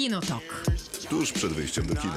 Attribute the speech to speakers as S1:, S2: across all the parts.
S1: Kinotok.
S2: Tuż przed wyjściem do kina.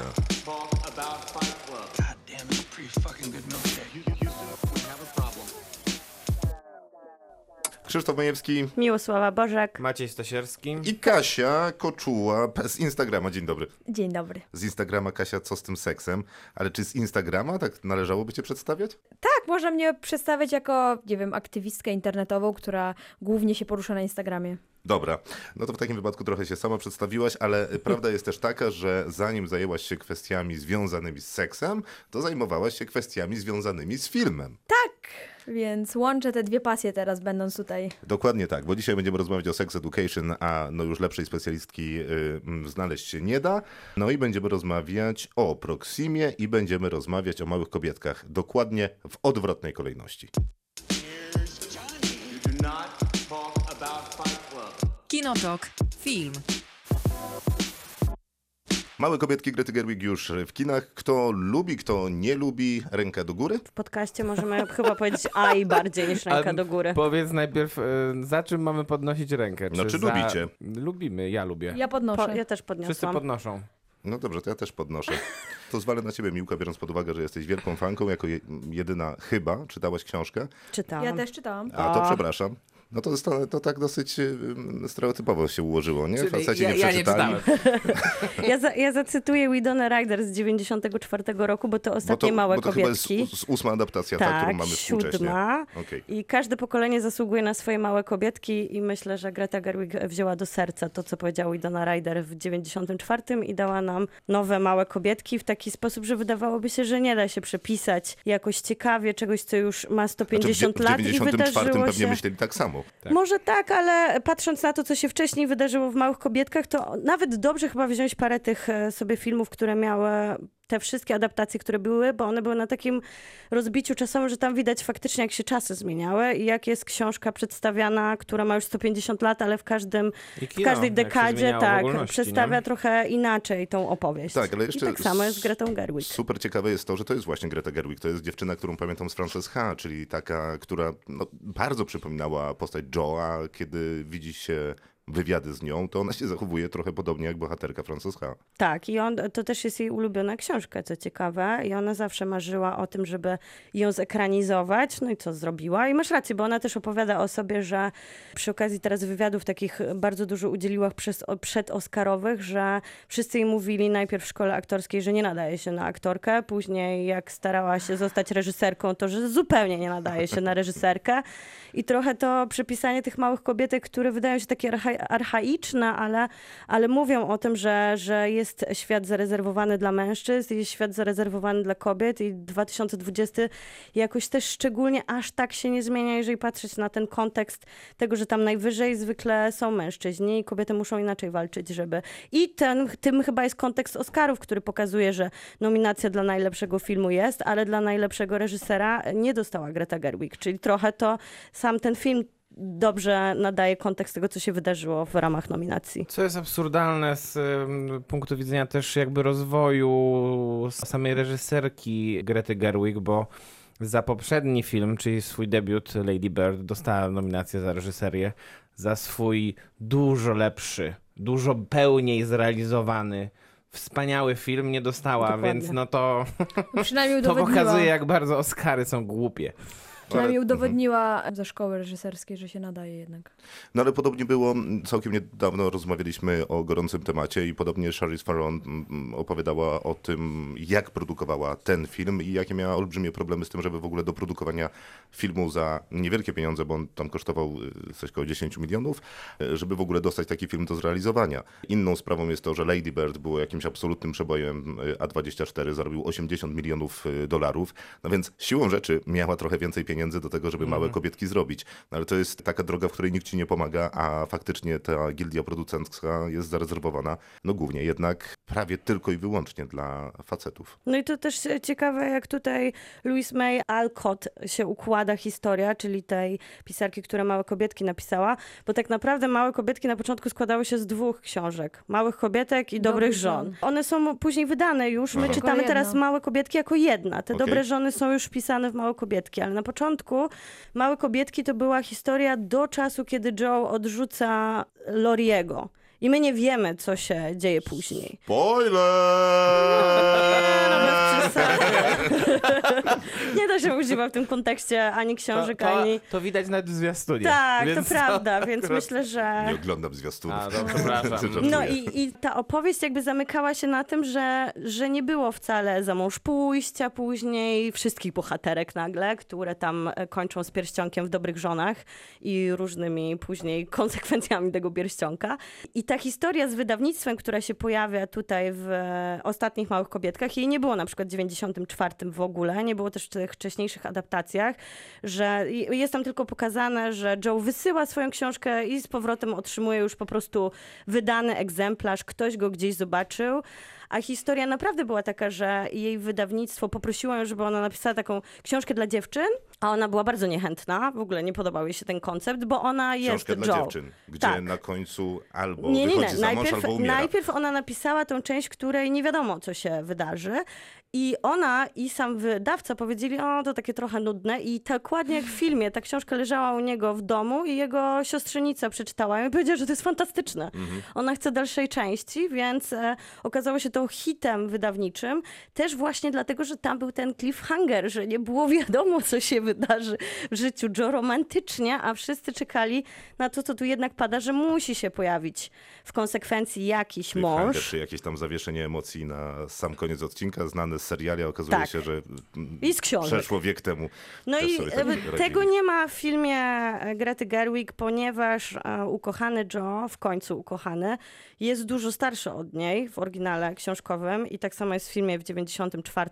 S2: Krzysztof Majewski
S3: Miłosława Bożek.
S4: Maciej Stasierski.
S2: i Kasia Koczuła z Instagrama. Dzień dobry.
S3: Dzień dobry.
S2: Z Instagrama Kasia, co z tym seksem? Ale czy z Instagrama tak należałoby cię przedstawiać?
S5: Tak, można mnie przedstawiać jako, nie wiem, aktywistkę internetową, która głównie się porusza na Instagramie.
S2: Dobra, no to w takim wypadku trochę się sama przedstawiłaś, ale prawda jest też taka, że zanim zajęłaś się kwestiami związanymi z seksem, to zajmowałaś się kwestiami związanymi z filmem.
S5: Tak, więc łączę te dwie pasje teraz, będąc tutaj.
S2: Dokładnie tak, bo dzisiaj będziemy rozmawiać o sex education, a no już lepszej specjalistki y, znaleźć się nie da. No i będziemy rozmawiać o Proximie i będziemy rozmawiać o małych kobietkach, dokładnie w odwrotnej kolejności.
S1: Kinotok. Film.
S2: Małe kobietki Grety Gerwig już w kinach. Kto lubi, kto nie lubi, rękę do góry.
S3: W podcaście możemy chyba powiedzieć aj bardziej niż ręka do góry.
S4: Powiedz najpierw, e, za czym mamy podnosić rękę?
S2: No, czy
S4: za...
S2: lubicie?
S4: Lubimy, ja lubię.
S5: Ja podnoszę.
S3: Po, ja też
S4: Wszyscy
S3: podniosłam.
S4: podnoszą.
S2: No dobrze, to ja też podnoszę. To zwalę na ciebie, Miłka, biorąc pod uwagę, że jesteś wielką fanką, jako je, jedyna chyba czytałaś książkę.
S3: Czytałam.
S5: Ja też czytałam.
S2: A to przepraszam. No to, to, to tak dosyć y, stereotypowo się ułożyło, nie?
S4: Czyli
S2: Faceci
S4: ja,
S2: nie
S4: ja
S2: przeczytali.
S4: czytałem.
S3: Ja, za, ja zacytuję Widona Ryder z 94 roku, bo to
S2: Bo
S3: ostatnie
S2: to,
S3: małe
S2: bo to chyba jest
S3: kobietki.
S2: z, z ósma adaptacja, ta, którą
S3: tak,
S2: mamy współcześnie.
S3: siódma.
S2: Okej.
S3: I każde pokolenie zasługuje na swoje małe kobietki i myślę, że Greta Gerwig wzięła do serca to, co powiedział Widona Ryder w 94 i dała nam nowe małe kobietki w taki sposób, że wydawałoby się, że nie da się przepisać jakoś ciekawie czegoś, co już ma
S2: Znaczy, w,
S3: 150
S2: w
S3: lat i
S2: 94
S3: wydarzyło
S2: pewnie
S3: się...
S2: myśleli tak samo.
S3: Może tak, ale patrząc na to, co się wcześniej wydarzyło w Małych Kobiedkach, to nawet dobrze chyba wziąć parę tych e, sobie filmów, które miały te wszystkie adaptacje, które były, bo one były na takim rozbiciu czasowym, że tam widać faktycznie, jak się czasy zmieniały i jak jest książka przedstawiana, która ma już 150 lat, ale w każdym,
S4: I
S3: w
S4: kino,
S3: każdej dekadzie tak, przedstawia
S4: nie?
S3: trochę inaczej tą opowieść.
S2: Tak, ale jeszcze
S3: I tak samo jest z Gretą Gerwig.
S2: Super ciekawe jest to, że to jest właśnie Greta Gerwig. To jest dziewczyna, którą pamiętam z Frances H., czyli taka, która no, bardzo przypominała postać Joe'a. Kiedy widzi się wywiady z nią, to ona się zachowuje trochę podobnie jak bohaterka Frances H.
S3: Tak, i on, to też jest jej ulubiona książka, co ciekawe. I ona zawsze marzyła o tym, żeby ją zekranizować. No i co zrobiła? I masz rację, bo ona też opowiada o sobie, że przy okazji teraz wywiadów takich bardzo dużo udzieliła przez, przedoskarowych, że wszyscy jej mówili najpierw w szkole aktorskiej, że nie nadaje się na aktorkę. Później jak starała się zostać reżyserką, to że zupełnie nie nadaje się na reżyserkę. I trochę to przypisanie tych małych kobietek, które wydają się takie archa archaiczne, ale, ale mówią o tym, że, że jest świat zarezerwowany dla mężczyzn, jest świat zarezerwowany dla kobiet i 2020 jakoś też szczególnie aż tak się nie zmienia, jeżeli patrzeć na ten kontekst tego, że tam najwyżej zwykle są mężczyźni i kobiety muszą inaczej walczyć, żeby... I ten, tym chyba jest kontekst Oscarów, który pokazuje, że nominacja dla najlepszego filmu jest, ale dla najlepszego reżysera nie dostała Greta Gerwig, czyli trochę to sam ten film dobrze nadaje kontekst tego, co się wydarzyło w ramach nominacji.
S4: Co jest absurdalne z punktu widzenia też jakby rozwoju samej reżyserki Grety Gerwig, bo za poprzedni film, czyli swój debiut Lady Bird, dostała nominację za reżyserię, za swój dużo lepszy, dużo pełniej zrealizowany, wspaniały film nie dostała,
S3: Dokładnie.
S4: więc no to,
S5: Przynajmniej
S4: to pokazuje jak bardzo Oscary są głupie.
S5: Przynajmniej
S2: Ale-
S5: udowodniła ze szkoły reżyserskiej, że się nadaje jednak.
S2: No ale podobnie było, m, całkiem niedawno rozmawialiśmy o gorącym temacie i podobnie Charlize Theron m, opowiadała o tym, jak produkowała ten film i jakie miała olbrzymie problemy z tym, żeby w ogóle do produkowania filmu za niewielkie pieniądze, bo on tam kosztował y, coś koło 10 milionów, y, żeby w ogóle dostać taki film do zrealizowania. Inną sprawą jest to, że Lady Bird było jakimś absolutnym przebojem, y, A24 zarobił 80 milionów dolarów, no więc siłą rzeczy miała trochę więcej pieniędzy do tego, żeby małe kobietki zrobić. No ale to jest taka droga, w której nikt ci nie pomaga, a faktycznie ta gildia producencka jest zarezerwowana, no głównie jednak prawie tylko i wyłącznie dla facetów.
S3: No i to też ciekawe, jak tutaj Louise May Alcott się układa historia, czyli tej pisarki, która Małe Kobietki napisała, bo tak naprawdę Małe Kobietki na początku składały się z dwóch książek. Małych Kobietek i Dobrych,
S5: Dobrych
S3: Żon.
S5: Żon.
S3: One są później wydane już, my
S2: Aha.
S3: czytamy teraz. Małe Kobietki jako jedna. Te
S2: Okej.
S3: Dobre Żony są już wpisane w Małe Kobietki, ale na początku Małe Kobietki to była historia do czasu, kiedy Joe odrzuca Loriego. I my nie wiemy, co się dzieje później.
S2: Spoiler!
S3: Przesady. nie da się używać w tym kontekście ani
S4: To,
S3: książek,
S4: to,
S3: ani...
S4: to widać nawet w zwiastunie.
S3: Tak,
S4: więc
S3: to prawda, więc
S4: akurat-
S3: myślę, że...
S2: Nie oglądam zwiastunów.
S4: A, no.
S3: No i, i ta opowieść jakby zamykała się na tym, że, że nie było wcale za mąż pójścia później wszystkich bohaterek nagle, które tam e, kończą z pierścionkiem w dobrych żonach i różnymi później konsekwencjami tego pierścionka. I ta historia z wydawnictwem, która się pojawia tutaj w e, Ostatnich Małych Kobietkach, jej nie było na przykład w 94 w ogóle, nie było też w tych wcześniejszych adaptacjach, że jest tam tylko pokazane, że Joe wysyła swoją książkę i z powrotem otrzymuje już po prostu wydany egzemplarz, ktoś go gdzieś zobaczył. A historia naprawdę była taka, że jej wydawnictwo poprosiło ją, żeby ona napisała taką książkę dla dziewczyn, a ona była bardzo niechętna, w ogóle nie podobał jej się ten koncept, bo ona jest
S2: Książkę dla
S3: Joe.
S2: dziewczyn, gdzie
S3: Tak.
S2: na końcu albo
S3: Nie, nie, nie.
S2: za mąż,
S3: Najpierw,
S2: albo umiera.
S3: najpierw ona napisała tą część, której nie wiadomo, co się wydarzy. I ona i sam wydawca powiedzieli, o, to takie trochę nudne. I dokładnie jak w filmie, ta książka leżała u niego w domu i jego siostrzenica przeczytała ją i powiedziała, że to jest fantastyczne.
S2: Mhm.
S3: Ona chce dalszej części, więc e, okazało się to hitem wydawniczym. Też właśnie dlatego, że tam był ten cliffhanger, że nie było wiadomo, co się wydarzy w życiu Joe romantycznie, a wszyscy czekali na to, co tu jednak pada, że musi się pojawić w konsekwencji jakiś mąż.
S2: Czy jakieś tam zawieszenie emocji na sam koniec odcinka, znany z seriali, okazuje
S3: Tak.
S2: się, że
S3: I z książek.
S2: przeszło wiek temu.
S3: No i
S2: tak
S3: tego nie ma w filmie e, Grety Gerwig, ponieważ e, ukochany Joe, w końcu ukochany, jest dużo starszy od niej w oryginale książkowym i tak samo jest w filmie w 94.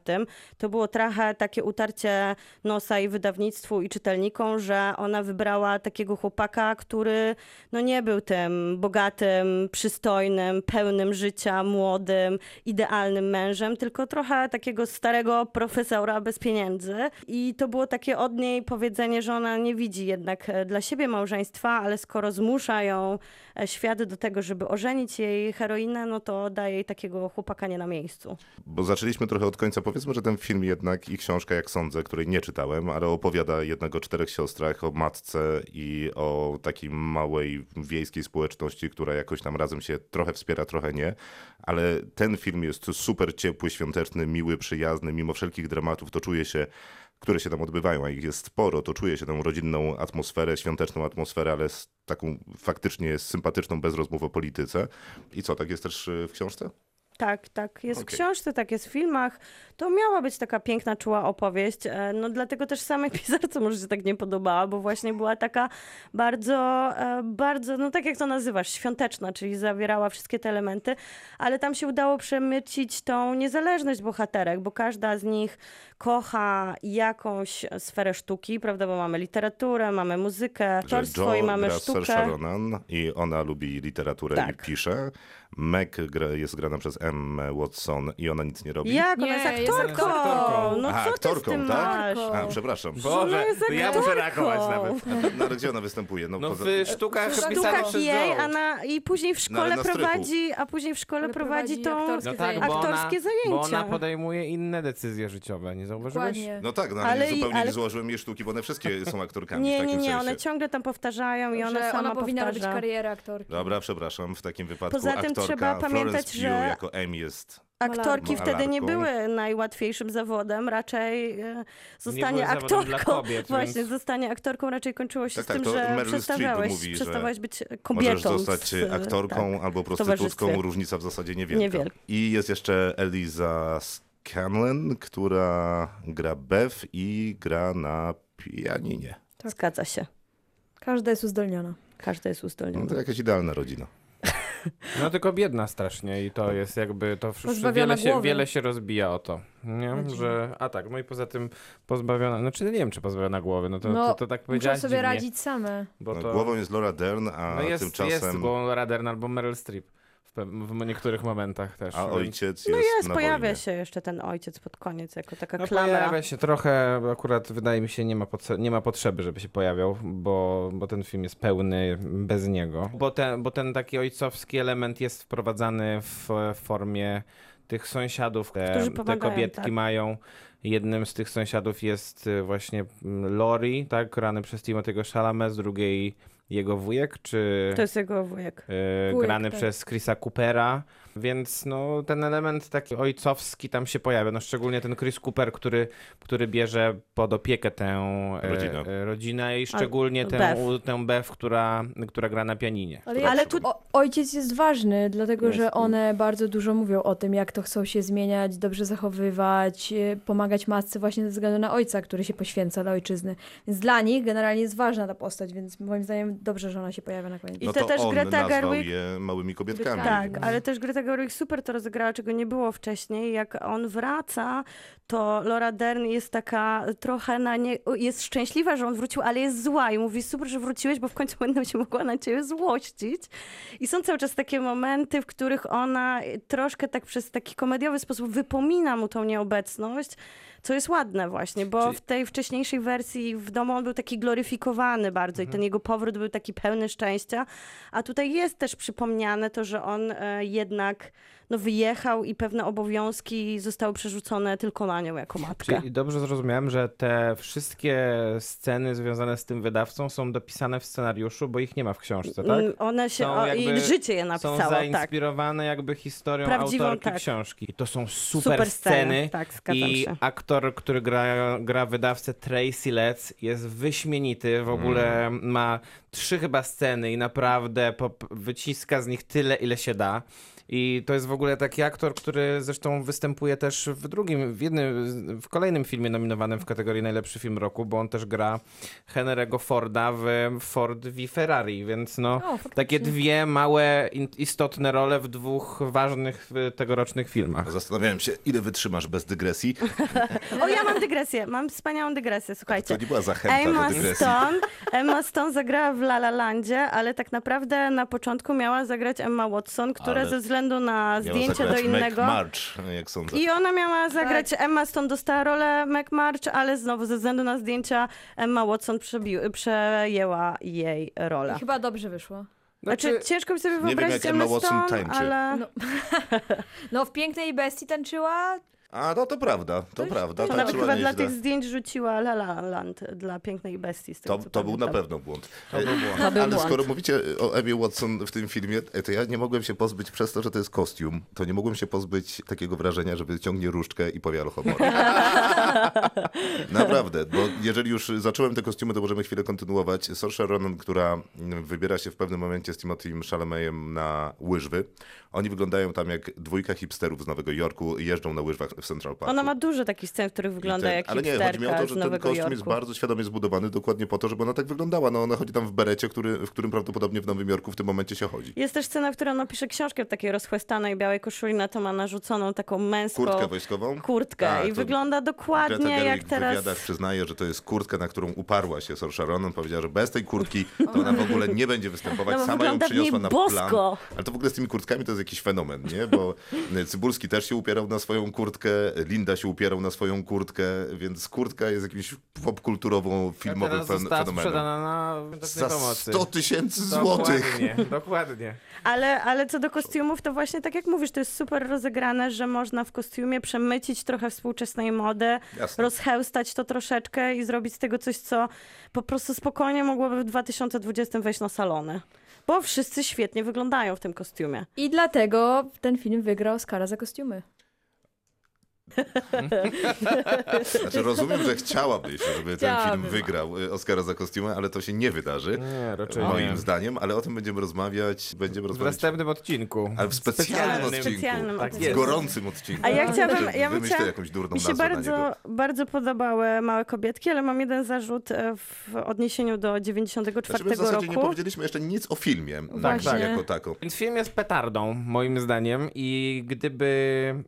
S3: To było trochę takie utarcie nosa i wydawnictwu i czytelnikom, że ona wybrała takiego chłopaka, który no nie był tym bogatym, przystojnym, pełnym życia, młodym, idealnym mężem, tylko trochę takiego starego profesora bez pieniędzy. I to było takie od niej powiedzenie, że ona nie widzi jednak e, dla siebie małżeństwa, ale skoro zmusza ją e, świat do tego, żeby ożenić jej heroinę, no to daje jej takiego chłopaka nie na miejscu.
S2: Bo zaczęliśmy trochę od końca. Powiedzmy, że ten film jednak i książka, jak sądzę, której nie czytałem, ale opowiada jednak o czterech siostrach, o matce i o takiej małej wiejskiej społeczności, która jakoś tam razem się trochę wspiera, trochę nie. Ale ten film jest super ciepły, świąteczny, miły, przyjazny, mimo wszelkich dramatów to czuje się które się tam odbywają, a ich jest sporo, to czuje się tą rodzinną atmosferę, świąteczną atmosferę, ale taką faktycznie sympatyczną, bez rozmów o polityce. I co, tak jest też y, w książce?
S3: Tak, tak jest w
S2: Okej.
S3: książce, tak jest w filmach. To miała być taka piękna, czuła opowieść. E, No dlatego też samej pisarce może się tak nie podobała, bo właśnie była taka bardzo, e, bardzo, no tak jak to nazywasz, świąteczna, czyli zawierała wszystkie te elementy, ale tam się udało przemycić tą niezależność bohaterek, bo każda z nich kocha jakąś sferę sztuki, prawda, bo mamy literaturę, mamy muzykę, aktorstwo i mamy sztukę.
S2: Saoirse Ronan i ona lubi literaturę
S3: Tak.
S2: i pisze. Meg gra, jest grana przez Emmę Watson i ona nic nie robi.
S3: Jak? Ona
S5: Nie,
S3: jest
S5: jest
S3: aktorką!
S4: aktorką.
S3: No
S2: A,
S3: co ty z
S2: aktorką,
S3: tym
S2: tak? A, przepraszam.
S4: Boże, to ja muszę reagować nawet.
S2: No ale gdzie ona występuje? No,
S4: No
S2: poza...
S4: w sztukach
S5: W
S3: sztukach
S4: przez
S3: jej, a na, i później w
S2: No,
S3: szkole
S2: strychu.
S3: prowadzi, a później w szkole prowadzi
S5: prowadzi
S3: tą...
S5: aktorskie
S4: No tak,
S5: zajęcia.
S4: bo ona,
S3: Aktorskie
S4: bo ona
S3: zajęcia.
S4: podejmuje inne decyzje życiowe, nie zauważyłeś?
S5: Dokładnie.
S2: No tak, no ale, zupełnie
S3: ale-
S2: nie złożyłem jej sztuki, bo one wszystkie są aktorkami
S3: Nie, nie, nie,
S2: sensie.
S3: one ciągle tam powtarzają i ona sama
S5: powinna robić karierę aktorki.
S2: Dobra, przepraszam, w takim wypadku
S3: Poza tym
S2: aktorka
S3: trzeba pamiętać,
S2: Florence Pugh
S3: że-
S2: jako Amy jest...
S3: Aktorki
S2: Malarką.
S3: wtedy nie były najłatwiejszym zawodem, raczej e, zostanie aktorką.
S4: kobiet,
S3: Właśnie,
S4: więc-
S3: zostanie aktorką raczej kończyło się
S2: Tak,
S3: z
S2: tak,
S3: tym, że przestawałeś,
S2: mówi,
S3: przestawałeś być kobietą.
S2: Możesz zostać
S3: z,
S2: aktorką
S3: tak,
S2: albo prostytutką, różnica w zasadzie niewielka.
S3: Niewielka.
S2: I jest jeszcze Eliza Scanlon, która gra Bev i gra na pianinie.
S3: Zgadza się.
S5: Każda jest uzdolniona.
S3: Każda jest
S2: No
S3: uzdolniona.
S2: to jakaś idealna rodzina.
S4: No tylko biedna strasznie i to jest jakby, to wsz-
S5: Pozbawiona
S4: wiele się, wiele się rozbija o to, nie?
S5: Rodzina.
S4: Że, a tak, no i poza tym pozbawiona, znaczy nie wiem czy pozbawiona głowy, no to,
S5: No,
S4: to, to tak
S5: Muszą
S4: powiedziałaś
S5: sobie
S4: dziwnie,
S5: radzić same.
S4: bo
S2: No,
S4: to,
S2: Głową jest Laura Dern, a
S4: no jest,
S2: tymczasem...
S4: jest głową Radern albo Meryl Streep w, niektórych momentach też.
S2: A ojciec
S3: No
S2: jest,
S3: jest,
S2: na
S3: pojawia
S2: wojnie.
S3: się jeszcze ten ojciec pod koniec, jako taka
S4: No
S3: klamra.
S4: pojawia się trochę, akurat wydaje mi się nie ma, nie ma potrzeby, żeby się pojawiał, bo, bo ten film jest pełny bez niego. Bo ten, bo ten taki ojcowski element jest wprowadzany w formie tych sąsiadów, te, te kobietki
S3: tak.
S4: mają. Jednym z tych sąsiadów jest y, właśnie mm, Lori, tak, grany przez Timothy'ego Chalamet, z drugiej jego wujek, czy
S3: To jest jego wujek.
S4: e,
S5: Wujek,
S4: grany
S5: tak.
S4: przez Chrisa Coopera, więc no, ten element taki ojcowski tam się pojawia, no szczególnie ten Chris Cooper, który, który bierze pod opiekę tę e,
S2: Rodzinę.
S4: e, rodzinę i szczególnie tę
S3: Bev.
S4: u- tę Bev, która, która gra na pianinie.
S5: Ale,
S3: Ale tu-
S5: o, ojciec jest ważny, dlatego
S2: Jest.
S5: że one bardzo dużo mówią o tym, jak to chcą się zmieniać, dobrze zachowywać, e, pomagać matce właśnie ze względu na ojca, który się poświęca dla ojczyzny. Więc dla nich generalnie jest ważna ta postać, więc moim zdaniem dobrze, że ona się pojawia na koniec.
S3: I
S2: no
S3: to
S2: to
S3: też
S2: on
S3: Greta Gerwig-
S2: je małymi kobietkami.
S3: Tak, ale też Greta Gerwig super to rozegrała, czego nie było wcześniej. Jak on wraca, to Laura Dern jest taka trochę na nie... jest szczęśliwa, że on wrócił, ale jest zła i mówi super, że wróciłeś, bo w końcu będę się mogła na ciebie złościć. I są cały czas takie momenty, w których ona troszkę tak przez taki komediowy sposób wypomina mu tą nieobecność, co jest ładne właśnie, bo
S4: Czyli-
S3: w tej wcześniejszej wersji w domu on był taki gloryfikowany bardzo i ten jego powrót był taki pełny szczęścia, a tutaj jest też przypomniane to, że on e, jednak no, wyjechał i pewne obowiązki zostały przerzucone tylko na nią jako matkę.
S4: Czyli dobrze zrozumiałem, że te wszystkie sceny związane z tym wydawcą są dopisane w scenariuszu, bo ich nie ma w książce, tak?
S3: Mm, One się,
S4: Są
S3: o,
S4: jakby-
S3: i życie je
S4: Są
S3: napisało, tak.
S4: zainspirowane jakby historią
S3: Prawdziwą,
S4: autorki
S3: tak.
S4: książki. I to są super,
S3: Super sceny,
S4: sceny.
S3: tak,
S4: I
S3: się.
S4: aktor, który gra, gra wydawcę Tracy Letts jest wyśmienity. W ogóle ma trzy chyba sceny i naprawdę wyciska z nich tyle, ile się da. I to jest w ogóle taki aktor, który zresztą występuje też w drugim, w jednym, w kolejnym filmie nominowanym w kategorii najlepszy film roku, bo on też gra Henry'ego Forda w Ford v Ferrari, więc no
S5: O,
S4: takie dwie małe, istotne role w dwóch ważnych tegorocznych filmach.
S2: Zastanawiałem się, ile wytrzymasz bez dygresji.
S3: O, ja mam dygresję, mam wspaniałą dygresję,
S2: To
S3: słuchajcie.
S2: nie była zachęta
S3: Emma
S2: do dygresji.
S3: Stone, Emma Stone zagrała w La La Landzie, ale tak naprawdę na początku miała zagrać Emma Watson, która
S2: Ale
S3: ze względu na
S2: Miała
S3: zdjęcie do innego...
S2: March, jak sądzę.
S3: I ona miała zagrać, Emma Stone dostała rolę McMarch, ale znowu ze względu na zdjęcia Emma Watson przebił, przejęła jej rolę.
S5: I chyba dobrze wyszło.
S3: Znaczy, ciężko mi sobie
S2: wiem,
S3: wyobrazić
S2: jak Emma
S3: Emma
S2: Watson
S3: Stone,
S2: tańczy.
S3: ale...
S5: No. No w Pięknej Bestii tańczyła,
S2: A, no to prawda, to prawda.
S3: Ona
S2: tańczyła
S3: chyba dla tych zdjęć rzuciła La La Land dla pięknej bestii. Z tego,
S2: To, to był na pewno błąd.
S4: To był błąd.
S3: To był
S2: Ale
S3: błąd.
S2: skoro mówicie o Emie Watson w tym filmie, e, to ja nie mogłem się pozbyć przez to, że to jest kostium, to nie mogłem się pozbyć takiego wrażenia, że wyciągnie różdżkę i powie alkohol. Naprawdę, bo jeżeli już zacząłem te kostiumy, to możemy chwilę kontynuować. Saoirse Ronan, która mm, wybiera się w pewnym momencie z Timothym Chalametem na łyżwy. Oni wyglądają tam jak dwójka hipsterów z Nowego Jorku i jeżdżą na łyżwach w Central Parku.
S3: Ona ma dużo takich scen, w których wygląda
S2: ten-
S3: jak
S2: Ale nie, chodzi mi o to, że ten kostium
S3: Jorku.
S2: jest bardzo świadomie zbudowany dokładnie po to, żeby ona tak wyglądała. No ona chodzi tam w berecie, który, w którym prawdopodobnie w Nowym Jorku w tym momencie się chodzi.
S3: Jest też scena, w której ona pisze książkę w takiej rozchłystanej białej koszuli, na to ma narzuconą taką męską
S2: Kurtkę wojskową?
S3: kurtkę
S2: Tak,
S3: i wygląda dokładnie jak
S2: w
S3: teraz...
S2: wywiadach przyznaje, że to jest kurtka, na którą uparła się Saoirse Ronan. Powiedziała, że bez tej kurtki to ona w ogóle nie będzie występować.
S3: No,
S2: Sama ją
S3: w
S2: przyniosła na
S3: bosko.
S2: plan. Ale to w ogóle z tymi kurtkami to jest jakiś fenomen, nie? Bo Cybulski też się upierał na swoją kurtkę, Linda się upierał na swoją kurtkę, więc kurtka jest jakimś popkulturową, filmowym
S4: Teraz
S2: fen-
S4: została
S2: fenomenem.
S4: sprzedana na
S2: Za
S4: pomocy.
S2: 100 tysięcy złotych.
S4: Dokładnie, dokładnie.
S3: Ale, ale co do kostiumów, to właśnie tak jak mówisz, to jest super rozegrane, że można w kostiumie przemycić trochę współczesnej mody,
S2: Jasne.
S3: rozchełstać to troszeczkę i zrobić z tego coś, co po prostu spokojnie mogłoby w 2020 wejść na salony. Bo wszyscy świetnie wyglądają w tym kostiumie.
S5: I dlatego ten film wygrał Oscara za kostiumy.
S2: Znaczy rozumiem, że chciałabyś, żeby ten film
S5: Chciałabym.
S2: wygrał y, Oscara za kostiumę, ale to się nie wydarzy.
S4: Nie, raczej
S2: Moim
S4: nie.
S2: zdaniem, ale o tym będziemy rozmawiać. Będziemy
S4: W
S2: rozmawiać.
S4: następnym odcinku.
S2: Ale w specjalnym
S4: Specjalnym.
S2: odcinku.
S3: Specjalnym
S4: Tak
S2: w gorącym odcinku.
S3: A ja chciałabym,
S2: Wymyślę
S3: ja bym chciała,
S2: jakąś durną
S3: mi się bardzo, bardzo podobały Małe Kobietki, ale mam jeden zarzut e, w odniesieniu do 94
S2: Znaczy, my w zasadzie nie
S3: roku.
S2: powiedzieliśmy jeszcze nic o filmie.
S3: Właśnie.
S2: Tak, jako tako.
S4: Więc film jest petardą, moim zdaniem, i gdyby.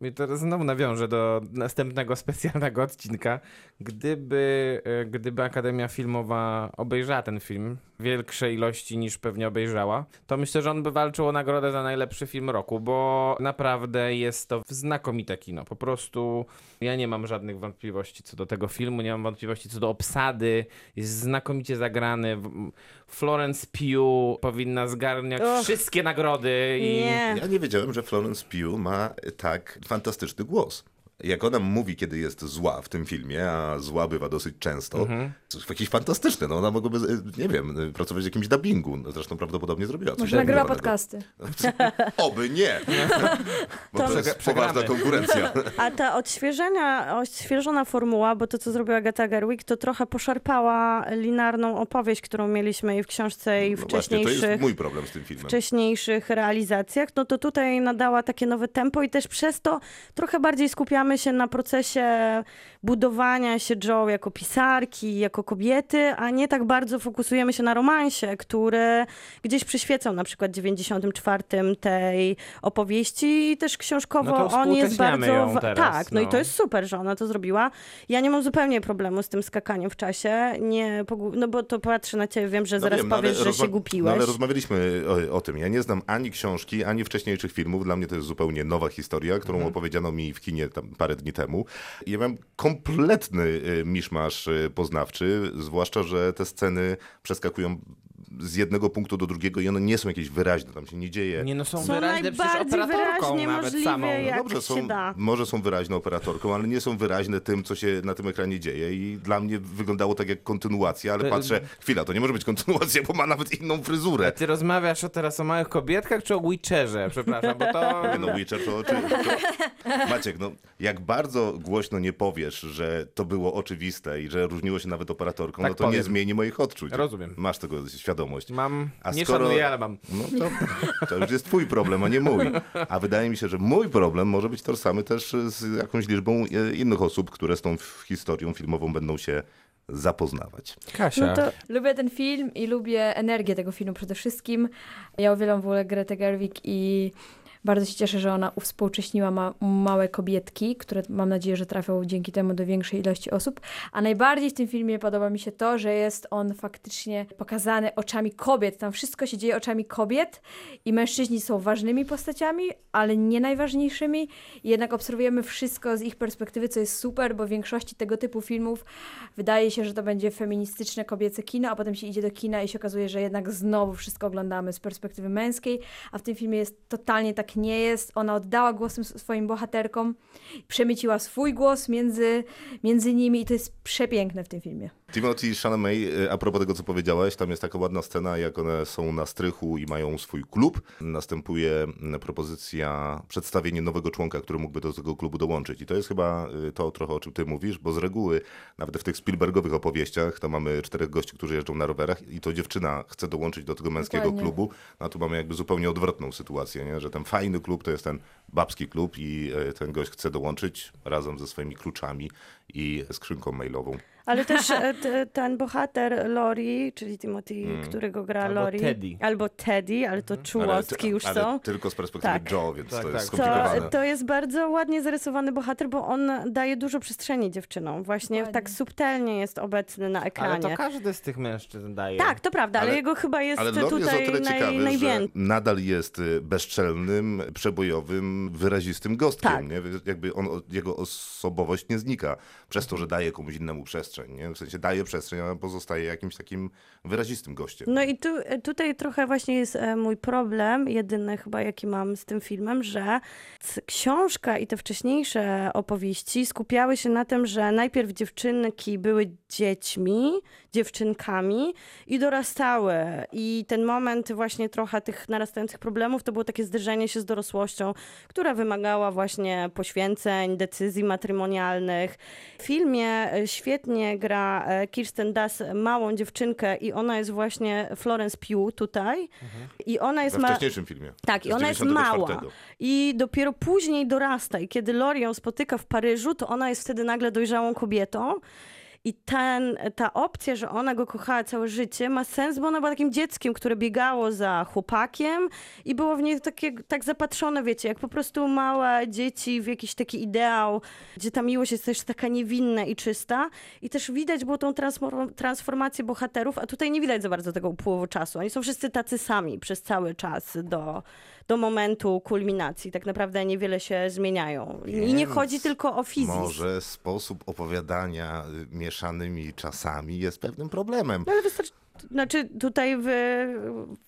S4: I teraz znowu nawiążę do następnego specjalnego odcinka. Gdyby, e, gdyby Akademia Filmowa obejrzała ten film w większej ilości niż pewnie obejrzała, to myślę, że on by walczył o nagrodę za najlepszy film roku, bo naprawdę jest to znakomite kino. Po prostu ja nie mam żadnych wątpliwości co do tego filmu, nie mam wątpliwości co do obsady. Jest znakomicie zagrany. Florence Pugh powinna zgarniać
S3: Och.
S4: wszystkie nagrody i
S3: Nie.
S2: Ja nie wiedziałem, że Florence Pugh ma tak fantastyczny głos. Jak ona mówi, kiedy jest zła w tym filmie, a zła bywa dosyć często, to jest jakieś fantastyczne. No ona mogłaby, e, nie wiem, pracować w jakimś dubbingu. No, zresztą prawdopodobnie zrobiła coś
S5: Może nagrywa podcasty.
S2: Oby nie! Bo to,
S3: To-
S2: jest
S4: Przegramy.
S2: poważna konkurencja.
S3: A ta odświeżenia, odświeżona formuła, bo to, co zrobiła Agatha Gerwig, to trochę poszarpała linarną opowieść, którą mieliśmy i w książce, i w
S2: No właśnie, to
S3: wcześniejszych
S2: jest mój problem z tym filmem.
S3: wcześniejszych realizacjach, no to tutaj nadała takie nowe tempo i też przez to trochę bardziej skupiamy się na procesie budowania się Joe jako pisarki, jako kobiety, a nie tak bardzo fokusujemy się na romansie, który gdzieś przyświecał na przykład 94 tej opowieści i też książkowo
S4: No to
S3: on jest bardzo...
S4: ją teraz,
S3: tak, no. i
S4: no.
S3: to jest super, że ona to zrobiła. Ja nie mam zupełnie problemu z tym skakaniem w czasie, nie, no bo to patrzę na ciebie, wiem, że zaraz
S2: wiem, no
S3: powiesz, że się gupiłeś.
S2: No ale rozmawialiśmy o, o tym. Ja nie znam ani książki, ani wcześniejszych filmów. Dla mnie to jest zupełnie nowa historia, którą
S3: Mhm.
S2: opowiedziano mi w kinie tam parę dni temu. I Ja mam kompletny y, miszmasz y, poznawczy, zwłaszcza, że te sceny przeskakują z jednego punktu do drugiego i one nie są jakieś wyraźne, tam się nie dzieje.
S4: Nie no, są,
S3: Są
S4: wyraźne przecież operatorką nawet samą.
S2: No dobrze, są, może są wyraźne operatorką, ale nie są wyraźne tym, co się na tym ekranie dzieje. I dla mnie wyglądało tak jak kontynuacja, ale
S4: To-
S2: patrzę, chwila, to nie może być kontynuacja, bo ma nawet inną fryzurę.
S4: A ty rozmawiasz o teraz o małych kobietkach czy o Witcherze? Przepraszam, bo to...
S2: Nie no, Witcher to, czy, to... Maciek, no, jak bardzo głośno nie powiesz, że to było oczywiste i że różniło się nawet operatorką,
S4: Tak
S2: no to nie
S4: powiem.
S2: zmieni moich odczuć.
S4: Rozumiem.
S2: Masz tego świadomość.
S4: Mam,
S2: A
S4: nie
S2: skoro-
S4: szanuję, ale mam.
S2: No to, to już jest twój problem, a nie mój. A wydaje mi się, że mój problem może być tożsamy też z jakąś liczbą e, innych osób, które z tą historią filmową będą się zapoznawać.
S4: Kasia.
S3: No to
S5: Lubię ten film i lubię energię tego filmu przede wszystkim. Ja uwielbiam w ogóle Gretę Gerwig i bardzo się cieszę, że ona uwspółcześniła ma małe kobietki, które mam nadzieję, że trafią dzięki temu do większej ilości osób. A najbardziej w tym filmie podoba mi się to, że jest on faktycznie pokazany oczami kobiet. Tam wszystko się dzieje oczami kobiet i mężczyźni są ważnymi postaciami, ale nie najważniejszymi. Jednak obserwujemy wszystko z ich perspektywy, co jest super, bo w większości tego typu filmów wydaje się, że to będzie feministyczne kobiece kino, a potem się idzie do kina i się okazuje, że jednak znowu wszystko oglądamy z perspektywy męskiej, a w tym filmie jest totalnie tak nie jest. Ona oddała głos tym swoim bohaterkom, przemyciła swój głos między, między nimi i to jest przepiękne w tym filmie.
S2: Timothy Chalamet, e, a propos tego, co powiedziałeś, tam jest taka ładna scena, jak one są na strychu i mają swój klub. Następuje mm, propozycja przedstawienia nowego członka, który mógłby do tego klubu dołączyć. I to jest chyba e, to trochę, o czym ty mówisz, bo z reguły, nawet w tych Spielbergowych opowieściach, to mamy czterech gości, którzy jeżdżą na rowerach i to dziewczyna chce dołączyć do tego męskiego
S5: Dokładnie.
S2: klubu. No a tu mamy jakby zupełnie odwrotną sytuację, nie? że ten fajny klub to jest ten babski klub i e, ten gość chce dołączyć razem ze swoimi kluczami i skrzynką mailową.
S3: Ale też e, ten bohater Lori, czyli Timothy, którego gra
S4: Albo
S3: Lori.
S4: Teddy.
S3: Albo Teddy, ale to czułostki już
S2: ale
S3: są.
S2: tylko z perspektywy
S3: Tak.
S2: Joe, więc
S4: Tak,
S2: to
S4: tak.
S2: jest
S3: To,
S2: skomplikowane.
S3: to jest bardzo ładnie zarysowany bohater, bo on daje dużo przestrzeni dziewczynom. Właśnie
S5: Dokładnie.
S3: tak subtelnie jest obecny na
S4: Ale
S3: ekranie.
S4: to każdy z tych mężczyzn daje.
S3: Tak, to prawda, ale,
S2: Ale-
S3: jego chyba jest
S2: Ale Lori jest o
S3: tutaj
S2: tyle
S3: naj,
S2: ciekawy, nadal jest y, bezczelnym, przebojowym, wyrazistym gostkiem.
S3: Tak.
S2: Nie? Jakby on, jego osobowość nie znika przez to, że daje komuś innemu przestrzeń. Nie? W sensie daje przestrzeń, a pozostaje jakimś takim wyrazistym gościem.
S3: No i tu, tutaj trochę właśnie jest e, mój problem, jedyny chyba jaki mam z tym filmem, że książka i te wcześniejsze opowieści skupiały się na tym, że najpierw dziewczynki były dziećmi, dziewczynkami i dorastały. I ten moment właśnie trochę tych narastających problemów to było takie zderzenie się z dorosłością, która wymagała właśnie poświęceń, decyzji matrymonialnych. W filmie e, świetnie gra e, Kirsten Dunst małą dziewczynkę i ona jest właśnie Florence Pugh tutaj. I ona jest
S2: We wcześniejszym filmie.
S3: Tak, i ona jest
S2: 94.
S3: mała. I dopiero później dorasta. I kiedy Lori ją spotyka w Paryżu, to ona jest wtedy nagle dojrzałą kobietą. I ten, ta opcja, że ona go kochała całe życie, ma sens, bo ona była takim dzieckiem, które biegało za chłopakiem i było w niej takie, tak zapatrzone, wiecie, jak po prostu małe dzieci w jakiś taki ideał, gdzie ta miłość jest też taka niewinna i czysta. I też widać było tą transform- transformację bohaterów, a tutaj nie widać za bardzo tego upływu czasu. Oni są wszyscy tacy sami przez cały czas do, do momentu kulminacji. Tak naprawdę niewiele się zmieniają. I nie
S2: Więc
S3: chodzi tylko o fizyczność.
S2: Może sposób opowiadania y, mieszanymi czasami jest pewnym problemem.
S3: No ale wystarczy... Znaczy tutaj w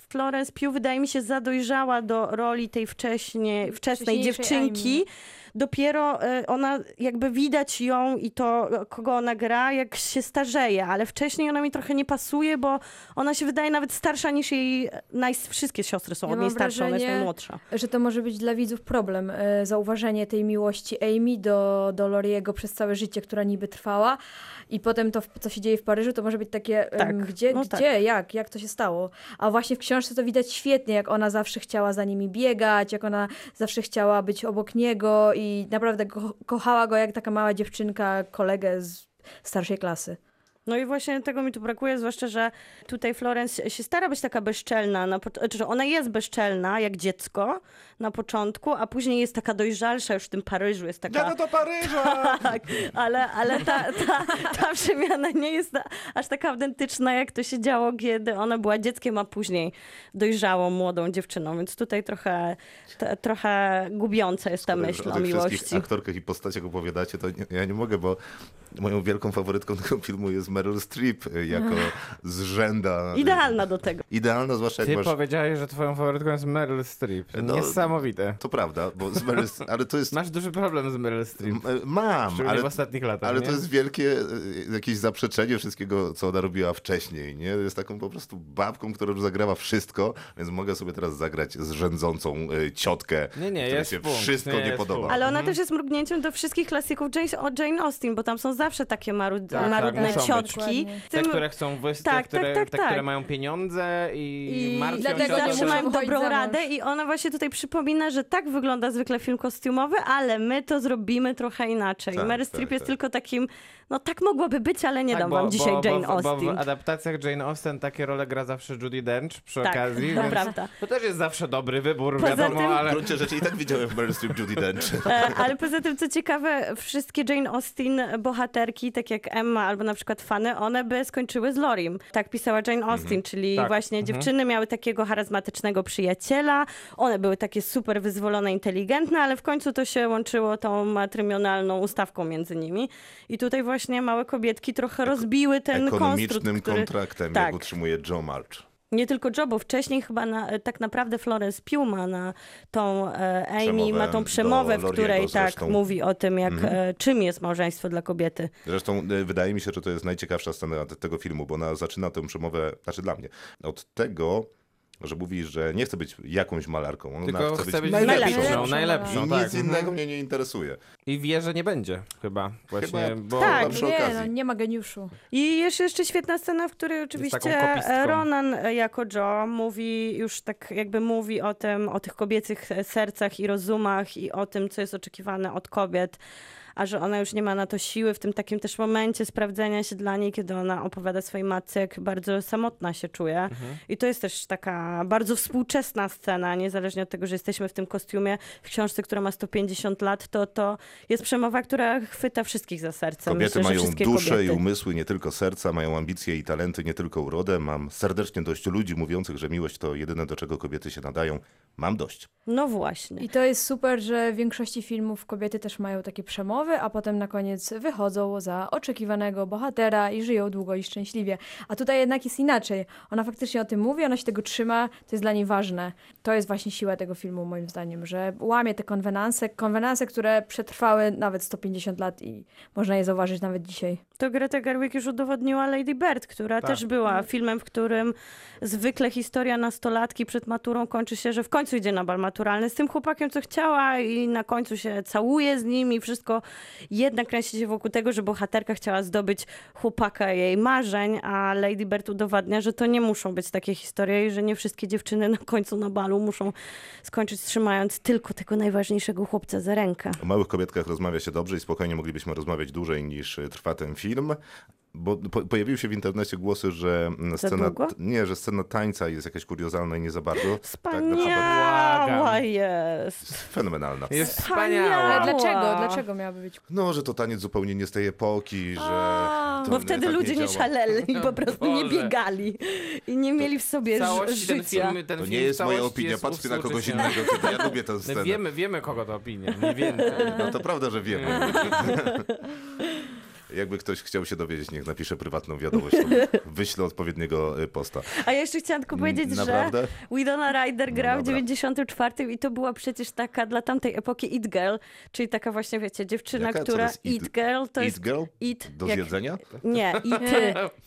S3: Florence Pugh wydaje mi się zadojrzała do roli tej wcześnie, wczesnej
S5: Wcześniejszej
S3: dziewczynki. Dopiero e, ona, jakby widać ją i to, kogo ona gra, jak się starzeje, ale wcześniej ona mi trochę nie pasuje, bo ona się wydaje nawet starsza niż jej, naj, wszystkie siostry są
S5: Ja
S3: od niej starsze, ona jest najmłodsza.
S5: Że to może być dla widzów problem, e, zauważenie tej miłości Amy do, do Loriego przez całe życie, która niby trwała i potem to, co się dzieje w Paryżu, to może być takie,
S3: Tak,
S5: gdzie,
S3: no
S5: gdzie,
S3: tak.
S5: jak, jak to się stało. A właśnie w książce to widać świetnie, jak ona zawsze chciała za nimi biegać, jak ona zawsze chciała być obok niego i naprawdę ko kochała go jak taka mała dziewczynka, kolegę z starszej klasy.
S3: No i właśnie tego mi tu brakuje, zwłaszcza, że tutaj Florence się stara być taka bezczelna, na, znaczy, że ona jest bezczelna jak dziecko na początku, a później jest taka dojrzalsza już w tym Paryżu, jest taka...
S2: Jadę do Paryża!
S3: Tak, ale, ale ta, ta, ta przemiana nie jest aż taka autentyczna, jak to się działo, kiedy ona była dzieckiem, a później dojrzałą, młodą dziewczyną, więc tutaj trochę, t, trochę gubiąca jest ta
S2: Skoro
S3: myśl o
S2: tych
S3: miłości.
S2: wszystkich aktorkach i postaciach opowiadacie, to nie, ja nie mogę, bo moją wielką faworytką tego filmu jest Meryl Streep y, jako zrzęda.
S3: Idealna do tego.
S2: Idealna, zwłaszcza jak
S4: Ty
S2: masz...
S4: powiedziałeś, że twoją faworytką jest Meryl Streep.
S2: No,
S4: Niesamowite.
S2: To prawda, bo z Meryl... ale to jest...
S4: Masz duży problem z Meryl Streep.
S2: M- Mam, ale,
S4: w ostatnich latach,
S2: ale
S4: nie?
S2: to jest wielkie e, jakieś zaprzeczenie wszystkiego, co ona robiła wcześniej, nie? Jest taką po prostu babką, która już zagrała wszystko, więc mogę sobie teraz zagrać zrzędzącą e, ciotkę,
S4: Nie, nie,
S2: której
S4: jest
S2: się
S4: punkt,
S2: wszystko
S4: nie,
S2: nie, podoba.
S4: punkt.
S3: Ale
S2: Mhm.
S3: ona też jest mrugnięciem do wszystkich klasyków Jane, o Jane Austen, bo tam są zawsze takie marud,
S4: Tak, tak,
S3: marudne
S4: być.
S3: ciotki.
S4: Te, które chcą wyjść,
S3: Tak,
S4: te,
S3: tak,
S4: które,
S3: tak,
S4: te,
S3: tak.
S4: które mają pieniądze i,
S3: I
S4: martwią
S5: dlatego
S4: się
S3: zawsze mają dobrą radę i ona właśnie tutaj przypomina, że tak wygląda zwykle film kostiumowy, ale my to zrobimy trochę inaczej.
S2: Tak,
S3: Meryl
S2: tak,
S3: Streep jest
S2: tak.
S3: tylko takim, no tak mogłoby być, ale nie
S4: Tak,
S3: dam
S4: bo-
S3: wam dzisiaj
S4: bo,
S3: Jane
S4: bo, Bo
S3: Austen.
S4: w adaptacjach Jane Austen takie role gra zawsze Judy Dench przy
S3: Tak,
S4: okazji,
S3: to prawda.
S4: to też jest zawsze dobry wybór,
S3: Poza
S4: wiadomo,
S3: tym-
S2: W
S4: ale...
S2: gruncie rzeczy i tak widziałem Meryl Streep, Judy Dench.
S3: E, Ale poza tym, co ciekawe, wszystkie Jane Austen bohaterki, tak jak Emma albo na przykład Fanny, one by skończyły z Lorim. Tak pisała Jane Austen, czyli
S4: Tak.
S3: właśnie
S4: Mhm.
S3: dziewczyny miały takiego charyzmatycznego przyjaciela, one były takie super wyzwolone, inteligentne, ale w końcu to się łączyło tą matrymonialną ustawką między nimi. I tutaj właśnie małe kobietki trochę rozbiły ten konstrukt,
S2: Ekonomicznym
S3: który...
S2: kontraktem,
S3: Tak.
S2: jak utrzymuje Joe March.
S3: Nie tylko Joe, bo wcześniej chyba na, tak naprawdę Florence Pugh ma na tą e, Amy,
S2: Przemowę
S3: ma tą przemowę, w której tak
S2: zresztą.
S3: mówi o tym, jak,
S2: Mhm.
S3: e, czym jest małżeństwo dla kobiety.
S2: Zresztą e, wydaje mi się, że to jest najciekawsza scena te- tego filmu, bo ona zaczyna tę przemowę, znaczy dla mnie, od tego, że mówi, że nie chce być jakąś malarką. Ona
S4: Tylko
S2: chce,
S4: chce być
S2: najlepszą.
S4: najlepszą,
S5: Najlepszą,
S4: najlepszą,
S2: I
S4: tak.
S2: nic innego mnie nie interesuje.
S4: I wie, że nie będzie chyba właśnie,
S2: Chyba-
S4: bo...
S3: Tak.
S2: przy
S5: nie, no, nie ma geniuszu.
S3: I jeszcze, jeszcze świetna scena, w której oczywiście Ronan e, jako Joe mówi, już tak jakby mówi o tym, o tych kobiecych sercach i rozumach i o tym, co jest oczekiwane od kobiet, a że ona już nie ma na to siły w tym takim też momencie sprawdzenia się dla niej, kiedy ona opowiada swojej matce, jak bardzo samotna się czuje.
S4: Mhm.
S3: I to jest też taka bardzo współczesna scena, niezależnie od tego, że jesteśmy w tym kostiumie, w książce, która ma 150 lat, to to jest przemowa, która chwyta wszystkich za serce.
S2: Kobiety
S3: Myślę,
S2: mają duszę
S3: kobiety.
S2: i umysły, nie tylko serca, mają ambicje i talenty, nie tylko urodę. Mam serdecznie dość ludzi mówiących, że miłość to jedyne, do czego kobiety się nadają. Mam dość.
S3: No właśnie.
S5: I to jest super, że w większości filmów kobiety też mają takie przemowy, a potem na koniec wychodzą za oczekiwanego bohatera i żyją długo i szczęśliwie. A tutaj jednak jest inaczej. Ona faktycznie o tym mówi, ona się tego trzyma, to jest dla niej ważne. To jest właśnie siła tego filmu, moim zdaniem, że łamie te konwenanse, konwenanse, które przetrwały nawet 150 lat i można je zauważyć nawet dzisiaj.
S3: To Greta Gerwig już udowodniła Lady Bird, która
S4: Tak.
S3: też była filmem, w którym zwykle historia nastolatki przed maturą kończy się, że w końcu idzie na bal maturalny z tym chłopakiem, co chciała i na końcu się całuje z nim i wszystko jednak kręci się wokół tego, że bohaterka chciała zdobyć chłopaka jej marzeń, a Lady Bird udowadnia, że to nie muszą być takie historie i że nie wszystkie dziewczyny na końcu na balu muszą skończyć trzymając tylko tego najważniejszego chłopca za rękę.
S2: O małych kobietkach rozmawia się dobrze i spokojnie moglibyśmy rozmawiać dłużej niż trwa ten film. Bo po, pojawiły się w internecie głosy, że scena, nie, że scena tańca jest jakaś kuriozalna i nie za bardzo. Tak,
S3: Wspaniała
S4: Błagam.
S3: jest.
S2: fenomenalna.
S4: Jest
S3: Wspaniała.
S5: Ale dlaczego? Dlaczego miałaby być?
S2: No, że to taniec zupełnie nie z tej epoki, że. to
S3: Bo
S2: nie-
S3: wtedy
S2: tak
S3: ludzie nie
S2: działa.
S3: szaleli i po prostu nie
S4: Boże.
S3: biegali i nie mieli w sobie
S4: W całości ten
S3: życia.
S4: film, ten
S2: To nie jest moja opinia, patrzcie na kogoś innego, kiedy ja lubię tę
S4: No,
S2: scenę.
S4: wiemy, wiemy kogo to opinia, mniej więcej.
S2: No to prawda, że wiemy. Jakby ktoś chciał się dowiedzieć, niech napisze prywatną wiadomość, to wyślę odpowiedniego y, posta.
S3: A ja jeszcze chciałam tylko powiedzieć,
S2: Naprawdę?
S3: że Winona Ryder gra
S2: No
S3: w
S2: dobra.
S3: 94 i to była przecież taka dla tamtej epoki It Girl, czyli taka właśnie, wiecie, dziewczyna,
S2: Jaka?
S3: Która...
S2: It-
S3: It Girl to
S2: Eat
S3: jest...
S2: girl?
S3: It,
S2: Do
S3: jak-
S2: zjedzenia?
S3: Nie,